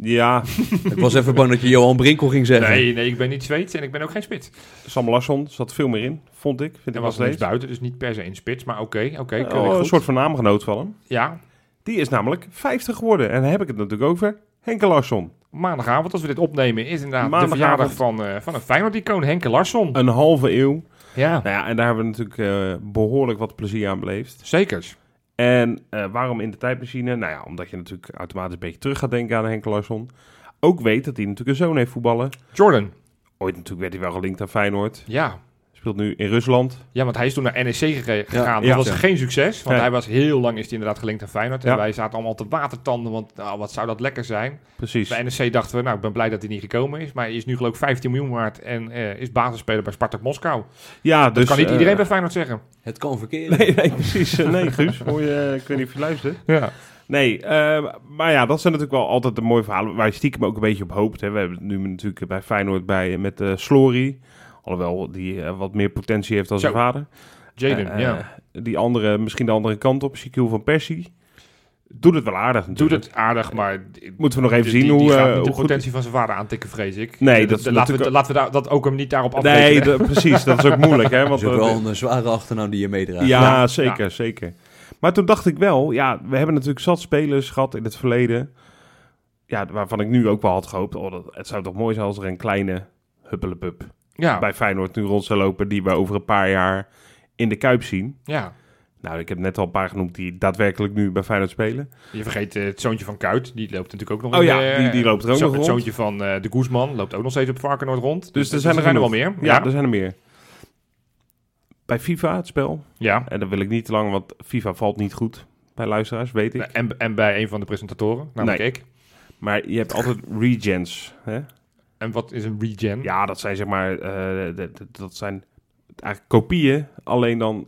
Ja, Ik was even bang dat je Johan Brinkel ging zeggen. Nee, nee, ik ben niet Zweeds en ik ben ook geen spits. Sam Larsson zat veel meer in, vond ik. Vind ik was steeds. buiten, dus niet per se in spits. Maar oké, oké. Keurig een soort van naamgenoot van hem. Ja, Die is namelijk 50 geworden. En dan heb ik het natuurlijk over Henke Larsson. Maandagavond, als we dit opnemen, is inderdaad Maandagavond. de verjaardag van, eh van een Feyenoord-icoon, Henke Larsson. Een halve eeuw. Ja, Nou ja, en daar hebben we natuurlijk eh, behoorlijk wat plezier aan beleefd. zeker. En eh, waarom in de tijdmachine? Nou ja, omdat je natuurlijk automatisch een beetje terug gaat denken aan Henke Larsson. Ook weet dat hij natuurlijk een zoon heeft voetballen. Jordan. Ooit natuurlijk werd hij wel gelinkt aan Feyenoord. Ja. Speelt nu in Rusland. ja, want hij is toen naar NEC gegaan. ja. dat was Ja. geen succes, want hij was heel lang is hij inderdaad gelinkt aan Feyenoord. En Ja. wij zaten allemaal te watertanden, want nou, wat zou dat lekker zijn. Precies. Bij NEC dachten we, nou, ik ben blij dat hij niet gekomen is. Maar hij is nu geloof ik 15 miljoen waard en eh, is basisspeler bij Spartak Moskou. Ja, Dat dus, kan niet eh, iedereen bij Feyenoord zeggen. Het kan verkeerd. Nee, nee, precies. Eh, Nee, Guus. Hoor je, ik weet niet of je luistert. Ja. Nee, eh, maar ja, dat zijn natuurlijk wel altijd de mooie verhalen waar je stiekem ook een beetje op hoopt. Hè. We hebben het nu natuurlijk bij Feyenoord bij, met eh Slory. Alhoewel die eh, wat meer potentie heeft dan zijn Zo. vader. Jaden, Eh, ja. Die andere, misschien de andere kant op, Shaquille van Persie. Doet het wel aardig Doet natuurlijk. het aardig, maar Moeten we nog even die, zien die, hoe, die gaat eh, niet de hoe goed... potentie van zijn vader aantikken, vrees ik. Nee, Eh, dat laten, we, laten we daar, dat ook hem niet daarop afrekenen. Nee, de- precies. Dat is ook moeilijk. Hè, Dat want, is ook eh, wel een zware achternaam die je meedraagt. Ja, Ja, zeker, zeker. Maar toen dacht ik wel, ja, we hebben natuurlijk zat spelers gehad in het verleden. Ja, waarvan ik nu ook wel had gehoopt, oh, dat, het zou toch mooi zijn als er een kleine huppelepup Ja, bij Feyenoord nu rond zou lopen, die we over een paar jaar in de Kuip zien. ja. Nou, ik heb net al een paar genoemd die daadwerkelijk nu bij Feyenoord spelen. Je vergeet eh, het zoontje van Kuit. Die loopt natuurlijk ook nog Oh in, ja, die- die loopt er ook zo- nog Het zoontje van eh, de Guzman loopt ook nog steeds op Varkenoord rond. Dus er zijn er wel genoeg. meer. Ja, Ja, er zijn er meer. bij FIFA, het spel. Ja. En dan wil ik niet te lang, want FIFA valt niet goed bij luisteraars, weet ik. En, en bij een van de presentatoren, namelijk Nee. ik. Maar je hebt altijd regens. Hè? En wat is een regen? Ja, dat zijn zeg maar, eh, dat zijn eigenlijk kopieën, alleen dan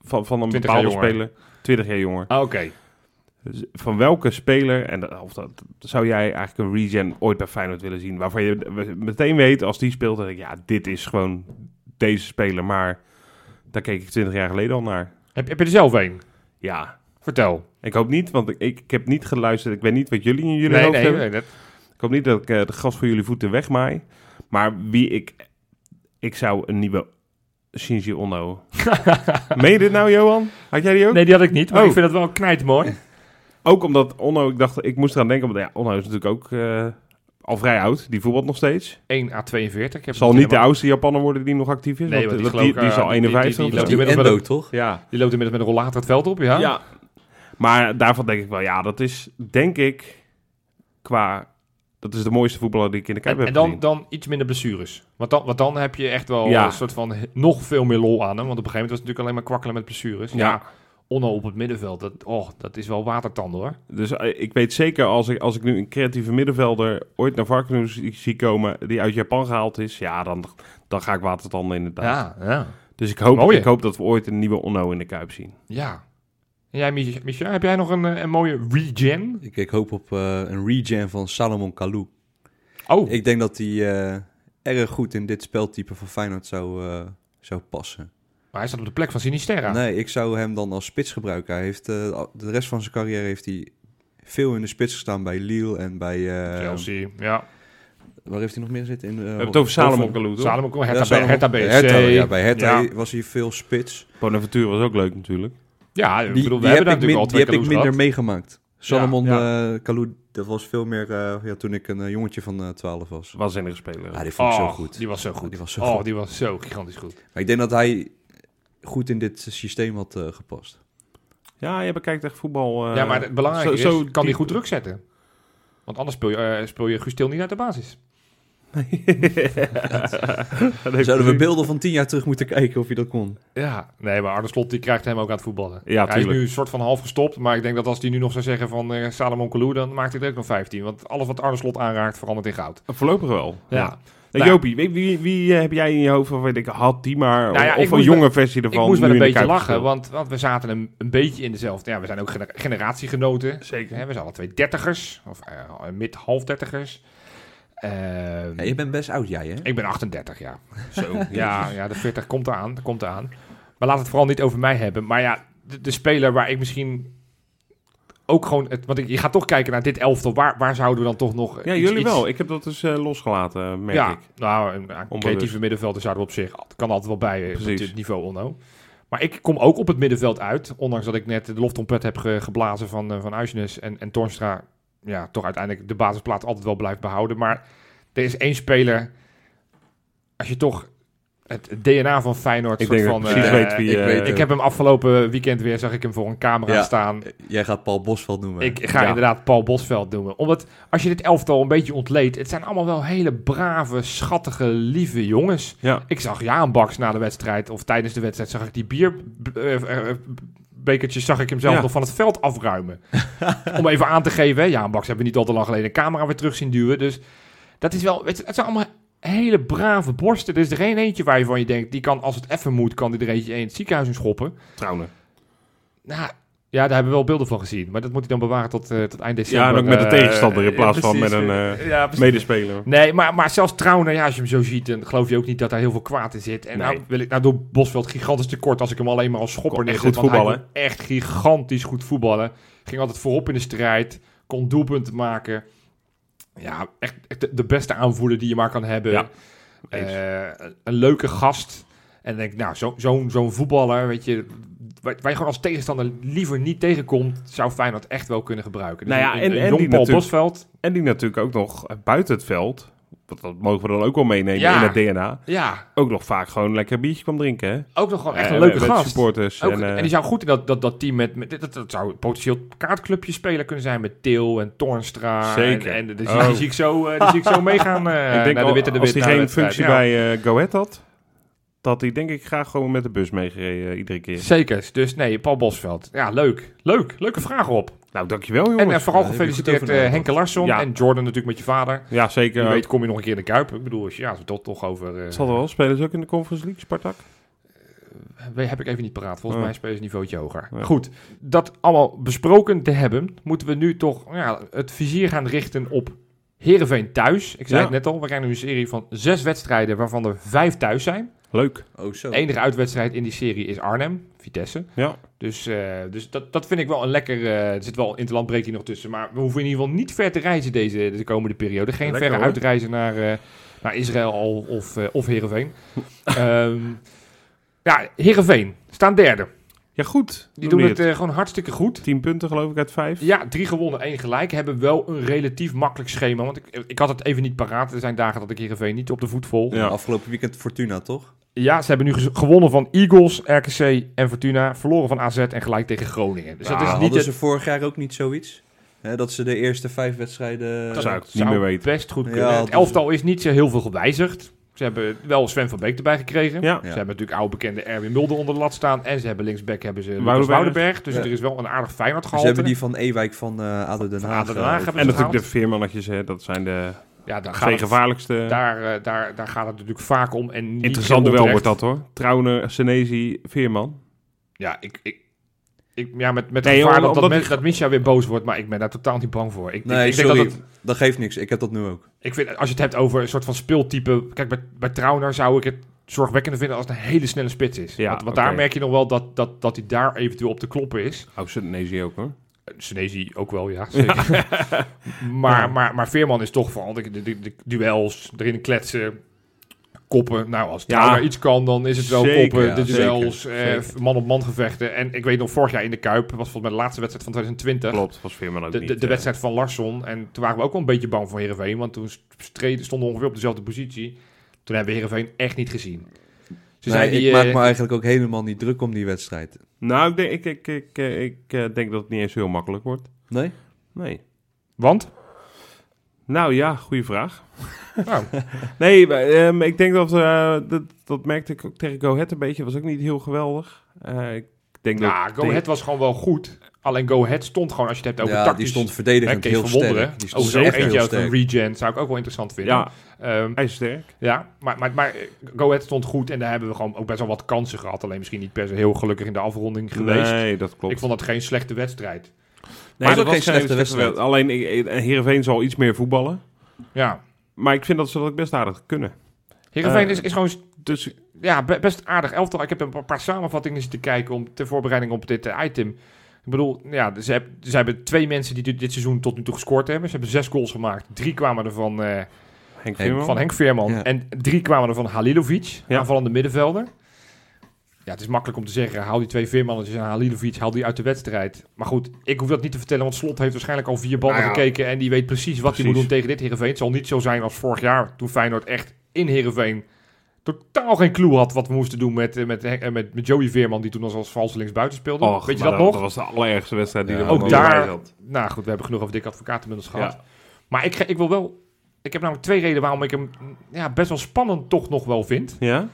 van, van een 20 jaar bepaalde jonger. speler. 20 jaar jonger. Ah, Oké. Dus van welke speler, en of dat, zou jij eigenlijk een regen ooit bij Feyenoord willen zien? Waarvan je meteen weet, als die speelt, ik, ja, dit is gewoon deze speler. Maar daar keek ik 20 jaar geleden al naar. Heb, heb je er zelf een? Ja, Vertel. ik hoop niet, want ik, ik, ik heb niet geluisterd. Ik weet niet wat jullie in jullie nee, hoofd nee, hebben. nee, dat- Ik hoop niet dat ik eh, de gras voor jullie voeten wegmaai. Maar wie ik... Ik zou een nieuwe Shinji Ono... Meen je dit nou, Johan? Had jij die ook? nee, die had ik niet, maar Oh. ik vind het wel knijt mooi. Ook omdat Onno... Ik dacht, ik moest eraan denken... Want ja, Onno is natuurlijk ook eh, al vrij oud. Die voetbalt nog steeds. 1 à 42. Ik heb Zal het niet de oudste Japaner worden die nog actief is. Nee, want, want die dat- die, die is al die- die- 51 die of loopt. Die inmiddels met toch? Ja. Die loopt inmiddels met een rollator het veld op, ja? ja. Maar daarvan denk ik wel... Ja, dat is denk ik... Qua... Dat is de mooiste voetballer die ik in de Kuip En, heb en dan, gezien. dan iets minder blessures. Want dan, want dan heb je echt wel Ja. een soort van nog veel meer lol aan hem. Want op een gegeven moment was het natuurlijk alleen maar kwakkelen met blessures. Ja, Ja. Onno op het middenveld, dat, oh, dat is wel watertanden hoor. Dus eh, ik weet zeker, als ik, als ik nu een creatieve middenvelder ooit naar Varkenoe zie komen, die uit Japan gehaald is, ja, dan, dan ga ik watertanden inderdaad. Ja, ja. Dus ik hoop, ik hoop dat we ooit een nieuwe Onno in de Kuip zien. Ja. En jij, Mich- Micha, heb jij nog een, eh, een mooie regen? Ik, ik hoop op eh, een regen van Salomon Kalou. Oh, Ik denk dat hij eh, erg goed in dit speltype van Feyenoord zou, eh, zou passen. maar hij staat op de plek van Sinisterra. Nee, ik zou hem dan als spits gebruiken. Hij heeft, eh, de rest van zijn carrière heeft hij veel in de spits gestaan bij Lille en bij... eh, Chelsea, ja. Waar heeft hij nog meer zitten? In, We hebben het over Salomon Kalou, toch? Salomon, Hertha, Ja, Salomon- Hertha BSC. Hertha, ja, bij Hertha Ja, was hij veel spits. Bonaventure was ook leuk natuurlijk. Ja, ik Die, bedoel, we die hebben heb, daar ik, natuurlijk al die twee heb ik minder gehad. meegemaakt. Salomon ja. eh, Kalou, dat was veel meer eh, ja, toen ik een eh, jongetje van eh 12 was. Waanzinnige speler. Ja, die vond ik zo Oh, goed. Die was zo goed. Die was zo oh, goed. die was zo gigantisch goed. Maar ik denk dat hij goed in dit systeem had gepast. Ja, je bekijkt echt voetbal. eh, ja, maar het belangrijke zo- zo is, kan hij goed druk zetten? Want anders speel je, eh, speel je Guus Til niet uit de basis. Zouden we beelden van tien jaar terug moeten kijken of je dat kon? Ja, nee, maar Arne Slot die krijgt hem ook aan het voetballen. Ja, hij is nu een soort van half gestopt, maar ik denk dat als hij nu nog zou zeggen van eh, Salomon Kalou, dan maakt hij er ook nog 15. Want alles wat Arne Slot aanraakt verandert in goud. Voorlopig wel. Ja. Nou, Jopie, wie, wie, wie, eh, heb jij in je hoofd van, weet ik, had die maar, Nou ja, of een jonge versie ervan? ik moest wel een beetje lachen, want, want we zaten een, een beetje in dezelfde... Ja, we zijn ook gener- generatiegenoten. Zeker. Hè, we zijn alle twee dertigers, of eh, mid-half dertigers. Ehm, Ja, je bent best oud, jij hè? Ik ben 38, ja. Zo. ja, ja, de 40 komt eraan, komt eraan. Maar laat het vooral niet over mij hebben. Maar ja, de, de speler waar ik misschien ook gewoon... Het, want ik, je gaat toch kijken naar dit elftal. Waar, waar zouden we dan toch nog... Ja, iets- jullie iets- wel. Ik heb dat dus eh, losgelaten, merk ja, ik. nou, een, creatieve middenvelder zouden we op zich... kan altijd wel bij eh, op Precies. dit niveau onno. Maar ik kom ook op het middenveld uit. Ondanks dat ik net de loftrompet heb ge- geblazen van, eh van Uisnes en, en Tornstra... Ja, toch uiteindelijk de basisplaats altijd wel blijft behouden. Maar er is één speler... Als je toch het DNA van Feyenoord... Ik soort denk van, precies eh, weet wie... ik eh, weet ik heb hem afgelopen weekend weer, zag ik hem voor een camera Ja. staan. Jij gaat Paul Bosveld noemen. Ik ga Ja. inderdaad Paul Bosveld noemen. Omdat als je dit elftal een beetje ontleedt, het zijn allemaal wel hele brave, schattige, lieve jongens. Ja. Ik zag Jaan Baks na de wedstrijd, of tijdens de wedstrijd, zag ik die bierbekertjes, zag ik hem zelf Ja. nog van het veld afruimen. Om even aan te geven, hè, Jaan Baks hebben we niet al te lang geleden een camera weer terug zien duwen. Dus dat is wel, weet je, het zijn allemaal hele brave borsten. Er is er geen eentje waar je van je denkt, die kan, als het even moet, kan die er eentje in het ziekenhuis in schoppen. Trouwen. Nou, ja, daar hebben we wel beelden van gezien. Maar dat moet hij dan bewaren tot, eh, tot eind december. Ja, en ook met de Eh, tegenstander in plaats van met een eh, ja, medespeler. Nee, maar, maar zelfs Trauner, ja, als je hem zo ziet, dan geloof je ook niet dat daar heel veel kwaad in zit. En Nee. nou wil ik nou door Bosveld gigantisch tekort als ik hem alleen maar als schopper neerzet. goed want hij voetballen. echt gigantisch goed voetballen. Ging altijd voorop in de strijd, kon doelpunten maken. Ja, echt, echt de, beste aanvoerder die je maar kan hebben. Ja, een leuke gast. En denk ik, nou, zo- zo'n zo'n voetballer, weet je, waar, waar je gewoon als tegenstander liever niet tegenkomt, zou Feyenoord echt wel kunnen gebruiken. Dus Nou ja, en- een en jong die Paul Bosveld, En die natuurlijk ook nog buiten het veld, want dat mogen we dan ook wel meenemen Ja. in het DNA, ja, ook nog vaak gewoon een lekker biertje kwam drinken. Hè? ook nog gewoon echt Eh, een leuke met gast. supporters. Ook, en, eh, en die zou goed in dat, dat, dat team met, met dat, dat zou potentieel kaartclubje speler kunnen zijn met Til en Toornstra. Zeker. En, en die, Oh. die zie ik zo, eh, die zie ik zo meegaan ik denk naar de witte de als wit. hij naar de geen functie Ja. bij Ahead had, had hij denk ik graag gewoon met de bus meegereden eh, iedere keer. Zeker. Dus nee, Paul Bosveld. Ja, leuk. Leuk. Leuke vraag op. Nou, dankjewel jongens. En eh, vooral gefeliciteerd nagedacht. Henke Larsson Ja. en Jordan natuurlijk met je vader. ja, zeker. Wie weet kom je nog een keer in de Kuip. Ik bedoel, als je, ja, als we het toch over... Zal er wel spelen ze ook in de Conference League, Spartak? heb ik even niet paraat. Volgens mij spelen ze een niveautje hoger. Ja. Goed. Dat allemaal besproken te hebben, moeten we nu toch ja, het vizier gaan richten op Heerenveen thuis. Ik zei het net al, we krijgen nu een serie van zes wedstrijden, waarvan er vijf thuis zijn. Leuk. Oh, zo. De enige uitwedstrijd in die serie is Arnhem, Vitesse. Ja. Dus, eh, dus dat, dat vind ik wel een lekker... eh, er zit wel interlandbreking nog tussen. Maar we hoeven in ieder geval niet ver te reizen deze de komende periode. Geen Lekker, verre hoor. uitreizen naar, eh, naar Israël al of, eh of Heerenveen. Ehm ja, Heerenveen staan derde. Ja, goed. Die doen het eh, gewoon hartstikke goed. 10 punten geloof ik uit 5. Ja, drie gewonnen, één gelijk. Hebben wel een relatief makkelijk schema. Want ik, ik had het even niet paraat. Er zijn dagen dat ik Heerenveen niet op de voet volg. Ja. Afgelopen weekend Fortuna, toch? Ja, ze hebben nu gewonnen van Eagles, RKC en Fortuna. Verloren van AZ en gelijk tegen Groningen. Dus Ja, dat is niet hadden het, ze vorig jaar ook niet zoiets? Hè, dat ze de eerste vijf wedstrijden... Dat zou ik niet zou meer weten. best goed Ja, kunnen. het elftal is niet zo heel veel gewijzigd. Ze hebben wel Sven van Beek erbij gekregen. Ja. Ze hebben natuurlijk oude bekende Erwin Mulder onder de lat staan. En ze hebben linksback hebben ze Lucas Woudenberg. Woudenberg. Dus Ja. er is wel een aardig Feyenoord Ze gehalte. hebben die van Ewijk van eh ADO Den Haag. Den eh, Haag over- hebben En ze natuurlijk de gehaald. veermannetjes, hè. dat zijn de Ja, daar twee het, gevaarlijkste. daar, eh, daar, daar gaat het natuurlijk vaak om. En niet Interessant duel onterecht. wordt dat hoor. Trouwner, Senezi, Veerman. Ja, ik, ik, ik, ja met, met Nee, gevaar joh, dat, dat, dat Misha weer boos wordt. Maar ik ben daar totaal niet bang voor. Ik, ik- Nee, ik, sorry. denk dat het, Dat geeft niks. Ik heb dat nu ook. ik vind, als je het hebt over een soort van speeltype... Kijk, bij, bij Trauner zou ik het zorgwekkender vinden als het een hele snelle spits is. Ja, want daar merk je nog wel dat, dat, dat hij daar eventueel op te kloppen is. Oh, Senezi ook hoor. Senezi ook wel, ja. Zeker. maar, maar, maar Veerman is toch van de, de, de, de duels, erin kletsen, koppen. Nou, als Ja. Trauner iets kan, dan is het wel Zeker, koppen, ja, de zeker, duels, eh, zeker. man-op-man gevechten. En ik weet nog, vorig jaar in de Kuip, was volgens mij de laatste wedstrijd van 2020... Klopt, was Veerman ook De, niet. de, de eh. wedstrijd van Larsson. En toen waren we ook wel een beetje bang voor Heerenveen. Want toen streden, stonden we ongeveer op dezelfde positie. Toen hebben we Heerenveen echt niet gezien. Ze Nee, die, ik maak eh, me eigenlijk ook helemaal niet druk om die wedstrijd. Nou, ik denk, ik, ik, ik, ik eh, denk dat het niet eens heel makkelijk wordt. Nee? Nee. Want? Nou ja, goede vraag. Nou, Nee, maar, ehm, ik denk dat, eh, dat... Dat merkte ik ook tegen Go Ahead een beetje. was ook niet heel geweldig. Eh, ik denk ja, dat... Go Ahead was gewoon wel goed. Alleen Go Ahead stond gewoon, als je het hebt over Ja, tactisch... die stond verdedigend heel sterk. Die stond Over echt eentje uit een regen zou ik ook wel interessant vinden. Ja, Ehm, hij is sterk. ja maar, maar, maar Go Ahead stond goed. En daar hebben we gewoon ook best wel wat kansen gehad. Alleen misschien niet per se heel gelukkig in de afronding geweest. Nee, dat klopt. Ik vond dat geen slechte wedstrijd. Nee, Maar dat ook was geen slechte wedstrijd. wel- Alleen ik- ik- Heerenveen zal iets meer voetballen. Ja. Maar ik vind dat ze dat best aardig kunnen. Heerenveen Eh, is, is gewoon Dus ja, be- best aardig elftal. Ik heb een paar samenvattingen zitten kijken om ter voorbereiding op dit eh, item. Ik bedoel, ja, ze, heb- ze hebben twee mensen die dit, dit seizoen tot nu toe gescoord hebben. Ze hebben zes goals gemaakt. Drie kwamen er van, eh, Henk Veerman. van Henk Veerman. Ja. En drie kwamen er van Halilovic, Ja. aanvallende middenvelder. Ja, het is makkelijk om te zeggen, haal die twee Veermannetjes en Halilovic, haal die uit de wedstrijd. Maar goed, ik hoef dat niet te vertellen, want Slot heeft waarschijnlijk al vier ballen Nou ja. gekeken. En die weet precies wat hij moet doen tegen dit Heerenveen. Het zal niet zo zijn als vorig jaar, toen Feyenoord echt in Heerenveen totaal geen clue had wat we moesten doen met, eh, met, eh, met, met Joey Veerman, die toen als, als valse linksbuiten speelde. Och, Weet je dat nog? Dat was de allerergste wedstrijd die Ja, er ook daar-. Nou goed, we hebben genoeg over dikke advocatenmiddels gehad. Ja. Maar ik, ik wil wel... Ik heb namelijk twee redenen waarom ik hem ja, best wel spannend toch nog wel vind. Ja?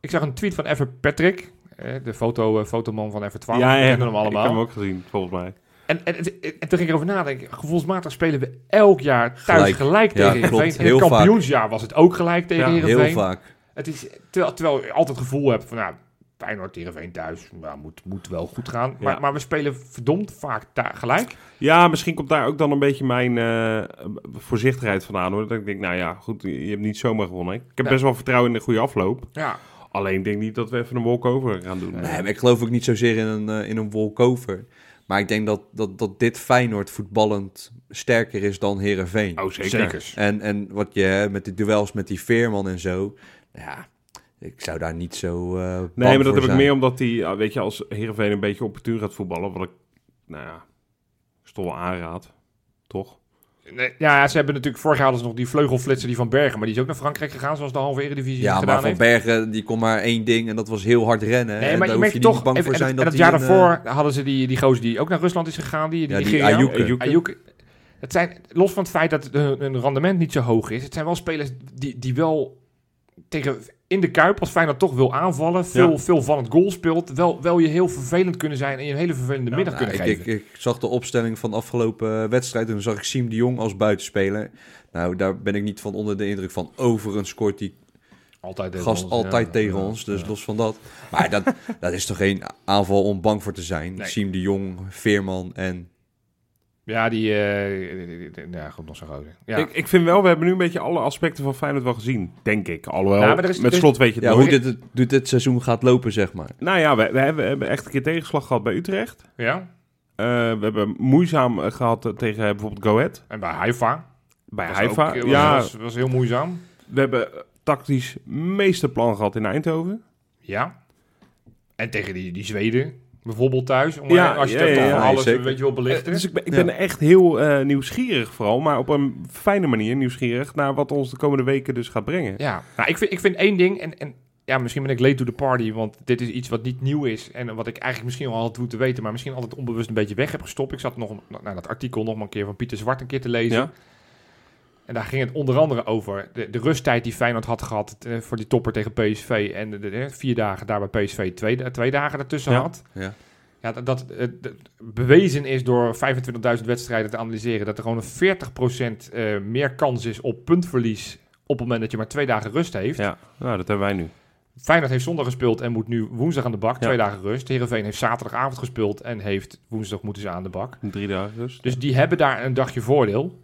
Ik zag een tweet van Ever Patrick, eh, de foto, eh, fotoman van Ever 12. ja, ja. hem Ik heb allemaal. hem ook gezien, volgens mij. En, en, en, en toen ging ik erover nadenken. Gevoelsmatig spelen we elk jaar thuis gelijk, Gelijk. tegen Ja, Heerenveen. klopt. In het vaak. kampioensjaar was het ook gelijk tegen Ja, Heerenveen. Heel vaak. Het is, terwijl, terwijl je altijd het gevoel hebt van... Nou, Feyenoord, Heerenveen thuis, nou, moet, moet wel goed gaan. Maar, Ja. maar we spelen verdomd vaak daar gelijk. Ja, misschien komt daar ook dan een beetje mijn eh, voorzichtigheid vandaan. Hoor. Dat ik denk, nou ja, goed, je hebt niet zomaar gewonnen. Ik heb best wel vertrouwen in de goede afloop. Ja, Alleen ik denk niet dat we even een walkover gaan doen. Nee, maar ik geloof ook niet zozeer in een, eh, in een walkover. Maar ik denk dat, dat, dat dit Feyenoord voetballend sterker is dan Herenveen. Oh, zeker. zeker. En, en wat je met die duels met die Veerman en zo. Ja, ik zou daar niet zo. eh Nee, maar dat heb ik meer omdat die, weet je, als Heerenveen een beetje opportun gaat voetballen, wat ik, nou ja, toch wel aanraad. Toch? Nee, ja, ze hebben natuurlijk... Vorig jaar hadden ze nog die vleugelflitser die van Bergen. Maar die is ook naar Frankrijk gegaan, zoals de halve Eredivisie Ja, gedaan maar Van heeft. Bergen die kon maar één ding en dat was heel hard rennen. Nee, en maar daar je hoef merkt je toch... niet bang en- voor en- zijn en dat het jaar een, eh, daarvoor hadden ze die, die gozer die ook naar Rusland is gegaan. Die, die Ja, die. Het zijn, los van het feit dat hun, hun rendement niet zo hoog is, het zijn wel spelers die, die wel tegen in de Kuip, als Feyenoord toch wil aanvallen, veel, Ja. veel van het goal speelt, wel, wel je heel vervelend kunnen zijn en je een hele vervelende Ja, middag Nou, kunnen ik, geven. ik, ik zag de opstelling van de afgelopen wedstrijd en toen zag ik Siem de Jong als buitenspeler. Nou, daar ben ik niet van onder de indruk van. Overigens scoort die altijd gast ons, altijd ja. tegen ons, dus los van dat. Maar dat, dat is toch geen aanval om bang voor te zijn. Nee. Siem de Jong, Veerman en... Ja, die, eh, die- ja, goed, nog zo groot. Ja. Ik, ik vind wel, we hebben nu een beetje alle aspecten van Feyenoord wel gezien, denk ik. Alhoewel, Ja, maar is- met slot weet je het Ja, hoe dit, dit, dit seizoen gaat lopen, zeg maar. Nou ja, we, we, hebben, we hebben echt een keer tegenslag gehad bij Utrecht. ja, Eh, we hebben moeizaam eh, gehad eh, tegen bijvoorbeeld Go Ahead. en bij Haifa. Bij was Haifa. ook- was, ja, was, was heel moeizaam. we hebben tactisch meesterplan gehad in Eindhoven. Ja. En tegen die, die Zweden bijvoorbeeld thuis. Om Ja, als je ja, dat ja, toch ja, alles zeker. weet je wel belichten. dus ik ben, ik Ja. ben echt heel eh, nieuwsgierig vooral, maar op een fijne manier nieuwsgierig naar wat ons de komende weken dus gaat brengen. Ja, nou, ik, vind, ik vind één ding, en, en ja, misschien ben ik late to the party, want dit is iets wat niet nieuw is en wat ik eigenlijk misschien al had moeten weten, maar misschien altijd onbewust een beetje weg heb gestopt. Ik zat nog naar dat artikel nog maar een keer van Pieter Zwart een keer te lezen. En daar ging het onder andere over de, de rusttijd die Feyenoord had gehad eh, voor die topper tegen PSV en de, de- de vier dagen daar bij PSV twee, twee dagen ertussen Ja. had. Ja. Ja, dat, dat eh, dat bewezen is door 25.000 wedstrijden te analyseren dat er gewoon een 40% eh, meer kans is op puntverlies op het moment dat je maar twee dagen rust heeft. Ja, nou, dat hebben wij nu. Feyenoord heeft zondag gespeeld en moet nu woensdag aan de bak. Ja. Twee dagen rust. Heerenveen heeft zaterdagavond gespeeld en heeft woensdag moeten ze aan de bak. Drie dagen dus. Dus die hebben daar een dagje voordeel.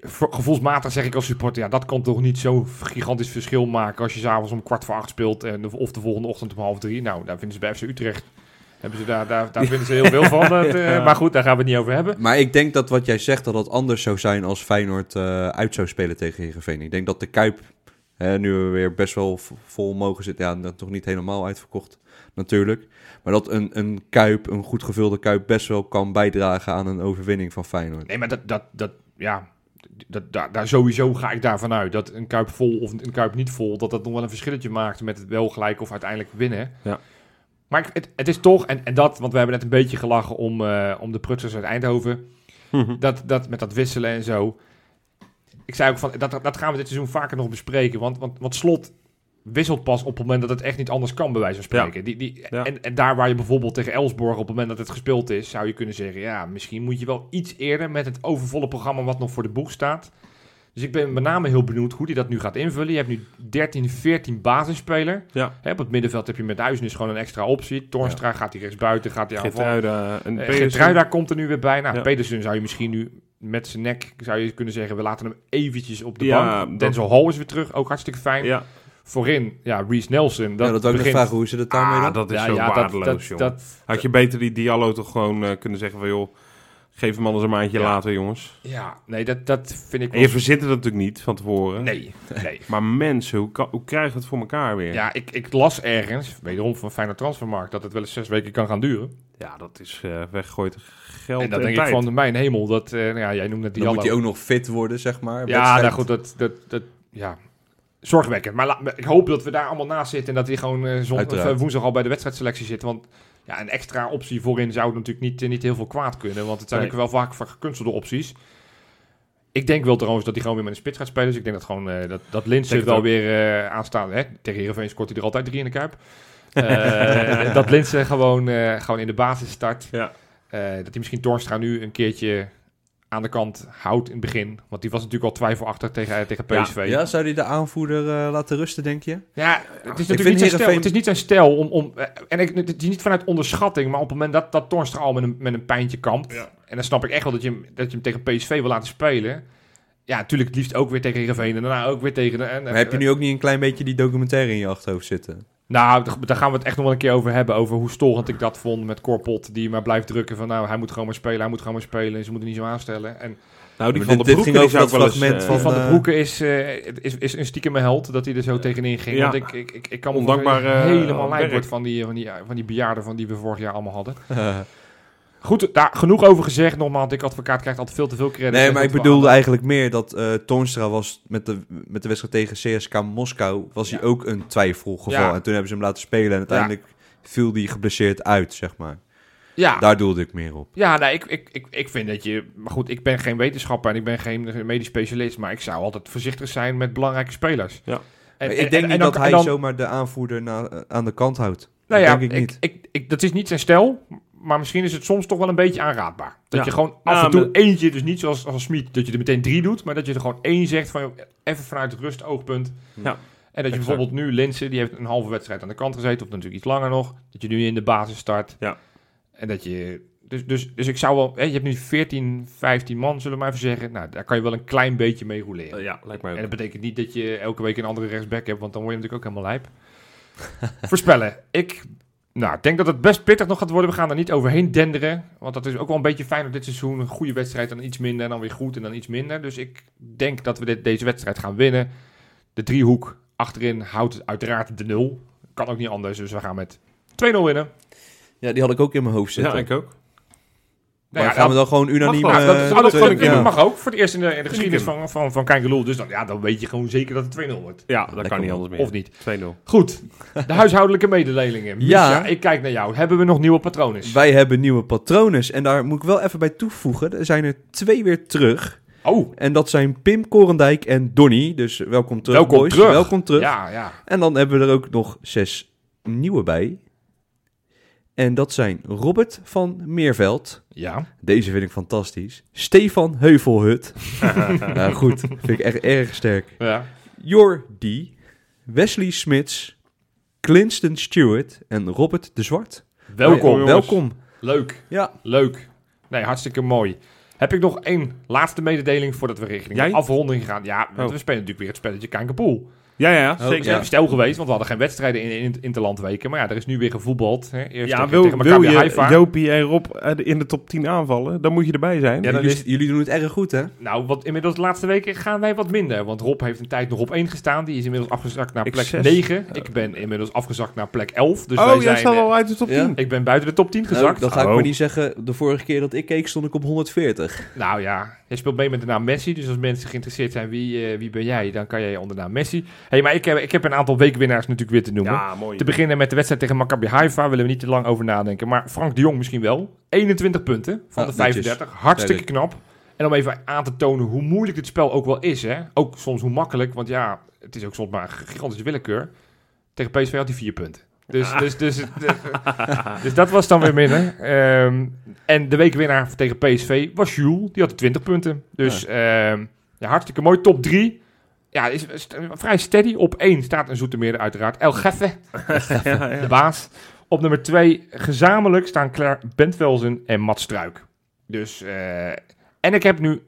Voor- Gevoelsmatig zeg ik als supporter, ja, dat kan toch niet zo'n gigantisch verschil maken als je s'avonds om kwart voor acht speelt en of de volgende ochtend om half drie. Nou, daar vinden ze bij FC Utrecht, hebben ze daar, daar, daar vinden ze heel veel van. Dat, eh. Maar goed, daar gaan we het niet over hebben. Maar ik denk dat wat jij zegt, dat dat anders zou zijn als Feyenoord eh, uit zou spelen tegen Heerenveen. Ik denk dat de Kuip, hè, nu we weer best wel vol mogen zitten, ja, dat toch niet helemaal uitverkocht natuurlijk. Maar dat een, een Kuip, een goed gevulde Kuip, best wel kan bijdragen aan een overwinning van Feyenoord. Nee, maar dat, dat, dat ja, dat, daar, daar sowieso ga ik daarvan uit. Dat een kuip vol of een kuip niet vol, dat dat nog wel een verschilletje maakt met het wel gelijk of uiteindelijk winnen. Ja. Maar ik- het, het is toch, en, en dat, want we hebben net een beetje gelachen om, eh, om de Prutsers uit Eindhoven. Mhm. Dat, dat met dat wisselen en zo. Ik zei ook van, dat, dat gaan we dit seizoen vaker nog bespreken. Want, want, want slot wisselt pas op het moment dat het echt niet anders kan, bij wijze van spreken. Die, die, Ja. en, en daar waar je bijvoorbeeld tegen Elsborg op het moment dat het gespeeld is, zou je kunnen zeggen, ja, misschien moet je wel iets eerder met het overvolle programma wat nog voor de boeg staat. Dus ik ben met name heel benieuwd hoe hij dat nu gaat invullen. Je hebt nu 13, 14 basisspeler. Ja. Hè, op het middenveld heb je met Duizen gewoon een extra optie. Torstra gaat hij rechtsbuiten, gaat hij aanvallen. Geertruida komt er nu weer bij. Nou. Pedersen zou je misschien nu met zijn nek, zou je kunnen zeggen, we laten hem eventjes op de bank. Denzel Hall is weer terug, ook hartstikke fijn. Ja, Voorin, ja, Reece Nelson. Dat ja, dat wil ik nog begint- vragen, hoe ze dat daarmee ah, doen? dat is ja, zo ja, waardeloos, dat, jongen. dat, Had je beter die Diallo toch gewoon eh, kunnen zeggen van, joh, geef hem anders een maandje Ja. later, jongens. ja, nee, dat, dat vind ik En wel... je verzint het natuurlijk niet van tevoren. Nee, nee. Maar mensen, hoe, kan, hoe krijgen we het voor elkaar weer? Ja, ik, ik las ergens, wederom van Feyenoord Transfermarkt, dat het wel eens zes weken kan gaan duren. Ja, dat is eh, weggegooid geld en dat en denk tijd. ik van mijn hemel. Dat, eh, nou ja, jij noemde het Dan Diallo. moet hij ook nog fit worden, zeg maar. Ja, nou goed, dat, dat, dat, ja, zorgwekkend. Maar la- ik hoop dat we daar allemaal naast zitten en dat hij gewoon eh, zon, Uiteraard. of, woensdag al bij de wedstrijdselectie zit. Want ja, een extra optie voorin zou natuurlijk niet, eh, niet heel veel kwaad kunnen, want het zijn Nee. natuurlijk wel vaak van gekunstelde opties. Ik denk wel trouwens dat hij gewoon weer met een spits gaat spelen. Dus ik denk dat gewoon eh, dat, dat het wel weer eh aanstaan. Hè? Tegen Heerenveen scoort hij er altijd drie in de kuip. Dat Linse gewoon, gewoon in de basis start. Ja. Dat hij misschien Torstra nu een keertje aan de kant houdt in het begin. Want die was natuurlijk al twijfelachtig tegen, tegen Ja. PSV. Ja, zou hij de aanvoerder eh, laten rusten, denk je? Ja, het is natuurlijk niet zijn, stijl, Heerenveen- het is niet zijn stijl om... om eh, en ik, het is niet vanuit onderschatting, maar op het moment dat, dat Torstra al met een, met een pijntje kampt... Ja. en dan snap ik echt wel dat je, hem, dat je hem tegen PSV wil laten spelen... Ja, natuurlijk het liefst ook weer tegen Heerenveen en daarna ook weer tegen... De, en, Maar heb je nu ook niet een klein beetje die documentaire in je achterhoofd zitten? Nou, daar gaan we het echt nog wel een keer over hebben. Over hoe storend ik dat vond met Corpot. Die maar blijft drukken van nou, hij moet gewoon maar spelen. Hij moet gewoon maar spelen. En ze moeten niet zo aanstellen. En Nou, die van de dit Broeke, ging die over zou ik dat wel eens, fragment eh, van, van de eh, Broeken is, eh, is, is een stiekeme held dat hij er zo tegenin ging. Ja. Want ik, ik, ik, ik kan me eh, helemaal lijp wordt van die, van, die, van die bejaarden van die we vorig jaar allemaal hadden. Goed, daar genoeg over gezegd. Nogmaals, Dick Advocaat krijgt altijd veel te veel credit. Nee, maar ik dat bedoelde aan- eigenlijk meer dat eh Toornstra was met de, met de wedstrijd tegen CSK Moskou, was hij Ja. ook een twijfelgeval. Ja. En toen hebben ze hem laten spelen en uiteindelijk viel hij geblesseerd uit, zeg maar. Ja, Daar doelde ik meer op. Ja, nee, ik, ik, ik, ik vind dat je... Maar goed, ik ben geen wetenschapper en ik ben geen medisch specialist. Maar ik zou altijd voorzichtig zijn met belangrijke spelers. Maar en- ik denk en- niet en dan- dat hij dan- zomaar de aanvoerder na, eh, aan de kant houdt. Nou ja, denk ik niet. Ik, ik, dat is niet zijn stijl, maar misschien is het soms toch wel een beetje aanraadbaar. Dat Ja. je gewoon af Ja, en toe maar- eentje, dus niet zoals als Smit, dat je er meteen drie doet, maar dat je er gewoon één zegt van even vanuit het rustoogpunt. Ja. En dat je Exact. bijvoorbeeld nu Linsen, die heeft een halve wedstrijd aan de kant gezeten, of natuurlijk iets langer nog, dat je nu in de basis start. Ja. En dat je, dus, dus, dus ik zou wel, hè, je hebt nu 14, 15 man, zullen we maar even zeggen. Nou, daar kan je wel een klein beetje mee roleren. Eh, ja, lijkt mij ook. En dat betekent niet dat je elke week een andere rechtsback hebt, want dan word je natuurlijk ook helemaal lijp. Voorspellen. Ik nou, ik denk dat het best pittig nog gaat worden. We gaan er niet overheen denderen. Want dat is ook wel een beetje fijn op dit seizoen. Een goede wedstrijd, dan iets minder, en dan weer goed en dan iets minder. Dus ik denk dat we dit, deze wedstrijd gaan winnen. De driehoek achterin houdt uiteraard de nul. Kan ook niet anders, dus we gaan met 2-0 winnen. Ja, die had ik ook in mijn hoofd Ja, zitten. ik ook. Maar Nou ja, gaan we dan gewoon unaniem... Mag Nou, eh, dat, dat, dat, ja. mag ook. Voor het eerst in de, in de geschiedenis van, van, van Kijkeloel. Dus dan, ja, dan weet je gewoon zeker dat het 2-0 wordt. Ja, dat Lekker kan niet anders meer. Of niet. 2-0. Goed, de huishoudelijke mededelingen. Ja. Misha, ik kijk naar jou. Hebben we nog nieuwe patronen? Wij hebben nieuwe patronen. En daar moet ik wel even bij toevoegen. Er zijn er twee weer terug. Oh, En dat zijn Pim Korendijk en Donny. Dus welkom terug, Welkom boys. terug. Welkom terug. ja, ja. En dan hebben we er ook nog zes nieuwe bij. En dat zijn Robert van Meerveld. Ja. Deze vind ik fantastisch. Stefan Heuvelhut. ja, goed. Vind ik echt erg sterk. ja. Jordi. Wesley Smits. Clinston Stewart. En Robert de Zwart. Welkom. jongens. Welkom. Leuk, Ja. leuk. Nee, hartstikke mooi. Heb ik nog één laatste mededeling voordat we richting Jij? de afronding gaan? Ja, want Oh. we spelen natuurlijk weer het spelletje Kankerpoel. Ja, ja, Oh, zeker. stel geweest, want we hadden geen wedstrijden in, in, interlandweken. Maar ja, er is nu weer gevoetbald. Hè. Eerst Ja, tegen, wil, tegen wil je Haifa. Jopie en Rob eh, in de top 10 aanvallen, dan moet je erbij zijn. Ja, dan jullie, is- jullie doen het erg goed, hè? Nou, want inmiddels de laatste weken gaan wij wat minder. Want Rob heeft een tijd nog op één gestaan. Die is inmiddels afgezakt naar plek zes. 9. Ik ben inmiddels afgezakt naar plek 11. Dus wij oh, jij staat eh, al uit de top Ja. 10. Ik ben buiten de top 10 Nou, gezakt. dan ga ik Oh. maar niet zeggen, de vorige keer dat ik keek stond ik op 140. Nou ja, je speelt mee met de naam Messi. Dus als mensen geïnteresseerd zijn, wie, eh, wie ben jij? Dan kan jij onder de naam Messi. Hey, maar ik heb, ik heb een aantal weekwinnaars natuurlijk weer te noemen. Ja, mooi. Te beginnen met de wedstrijd tegen Maccabi Haifa. Willen we niet te lang over nadenken. Maar Frank de Jong misschien wel. 21 punten van Ah, de 35. Hartstikke knap. En om even aan te tonen hoe moeilijk dit spel ook wel is. Hè? Ook soms hoe makkelijk. Want ja, het is ook soms maar een gigantische willekeur. Tegen PSV had hij vier punten. Dus, dus, dus, dus, dus dat was dan weer minder. Ehm, en de weekwinnaar tegen PSV was Jules. Die had 20 punten. Dus ehm, ja, hartstikke mooi. Top 3. Ja, is, is vrij steady. Op 1 staat een Zoetermeerder uiteraard. El Geffe, de baas. Op nummer 2 gezamenlijk staan Claire Bentvelzen en Mats Struik. Dus, eh, en ik heb nu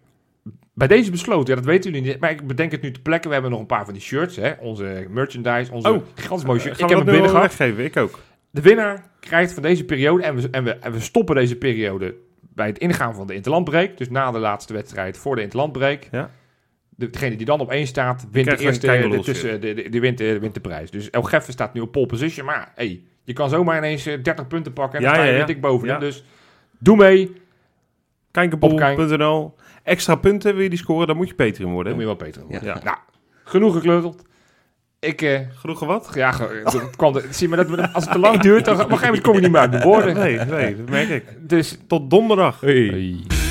bij deze besloten, ja, dat weten jullie niet, maar ik bedenk het nu te plekken. We hebben nog een paar van die shirts, hè, onze merchandise, onze Oh. gigantisch mooie shirt. Gaan Ik heb hem binnen gehad. weggeven? Ik ook. De winnaar krijgt van deze periode, en we, en, we, en we stoppen deze periode bij het ingaan van de interlandbreak. Dus na de laatste wedstrijd voor de interlandbreak. Ja. De- Degene die dan op één staat, wint de eerste, de, tussen, de, de, wint, de, wint de prijs. Dus El Geffe staat nu op pole position, maar hey, je kan zomaar ineens eh, 30 punten pakken en dan Ja, sta je ja, dik bovenin. Ja. Dus doe mee, Kijkenboel.nl. Extra punten wil je die scoren, dan moet je Patreon dan worden. moet je wel Peter worden. Ja. Nou, genoeg gekleuteld. Ik, eh, Genoeg wat? ja, ge- het kwam er- zie maar dat, als het te lang duurt, dan op een gegeven moment kom je niet meer uit de woorden. Nee, nee, dat merk ik. Dus Tot donderdag. Hey. Hey.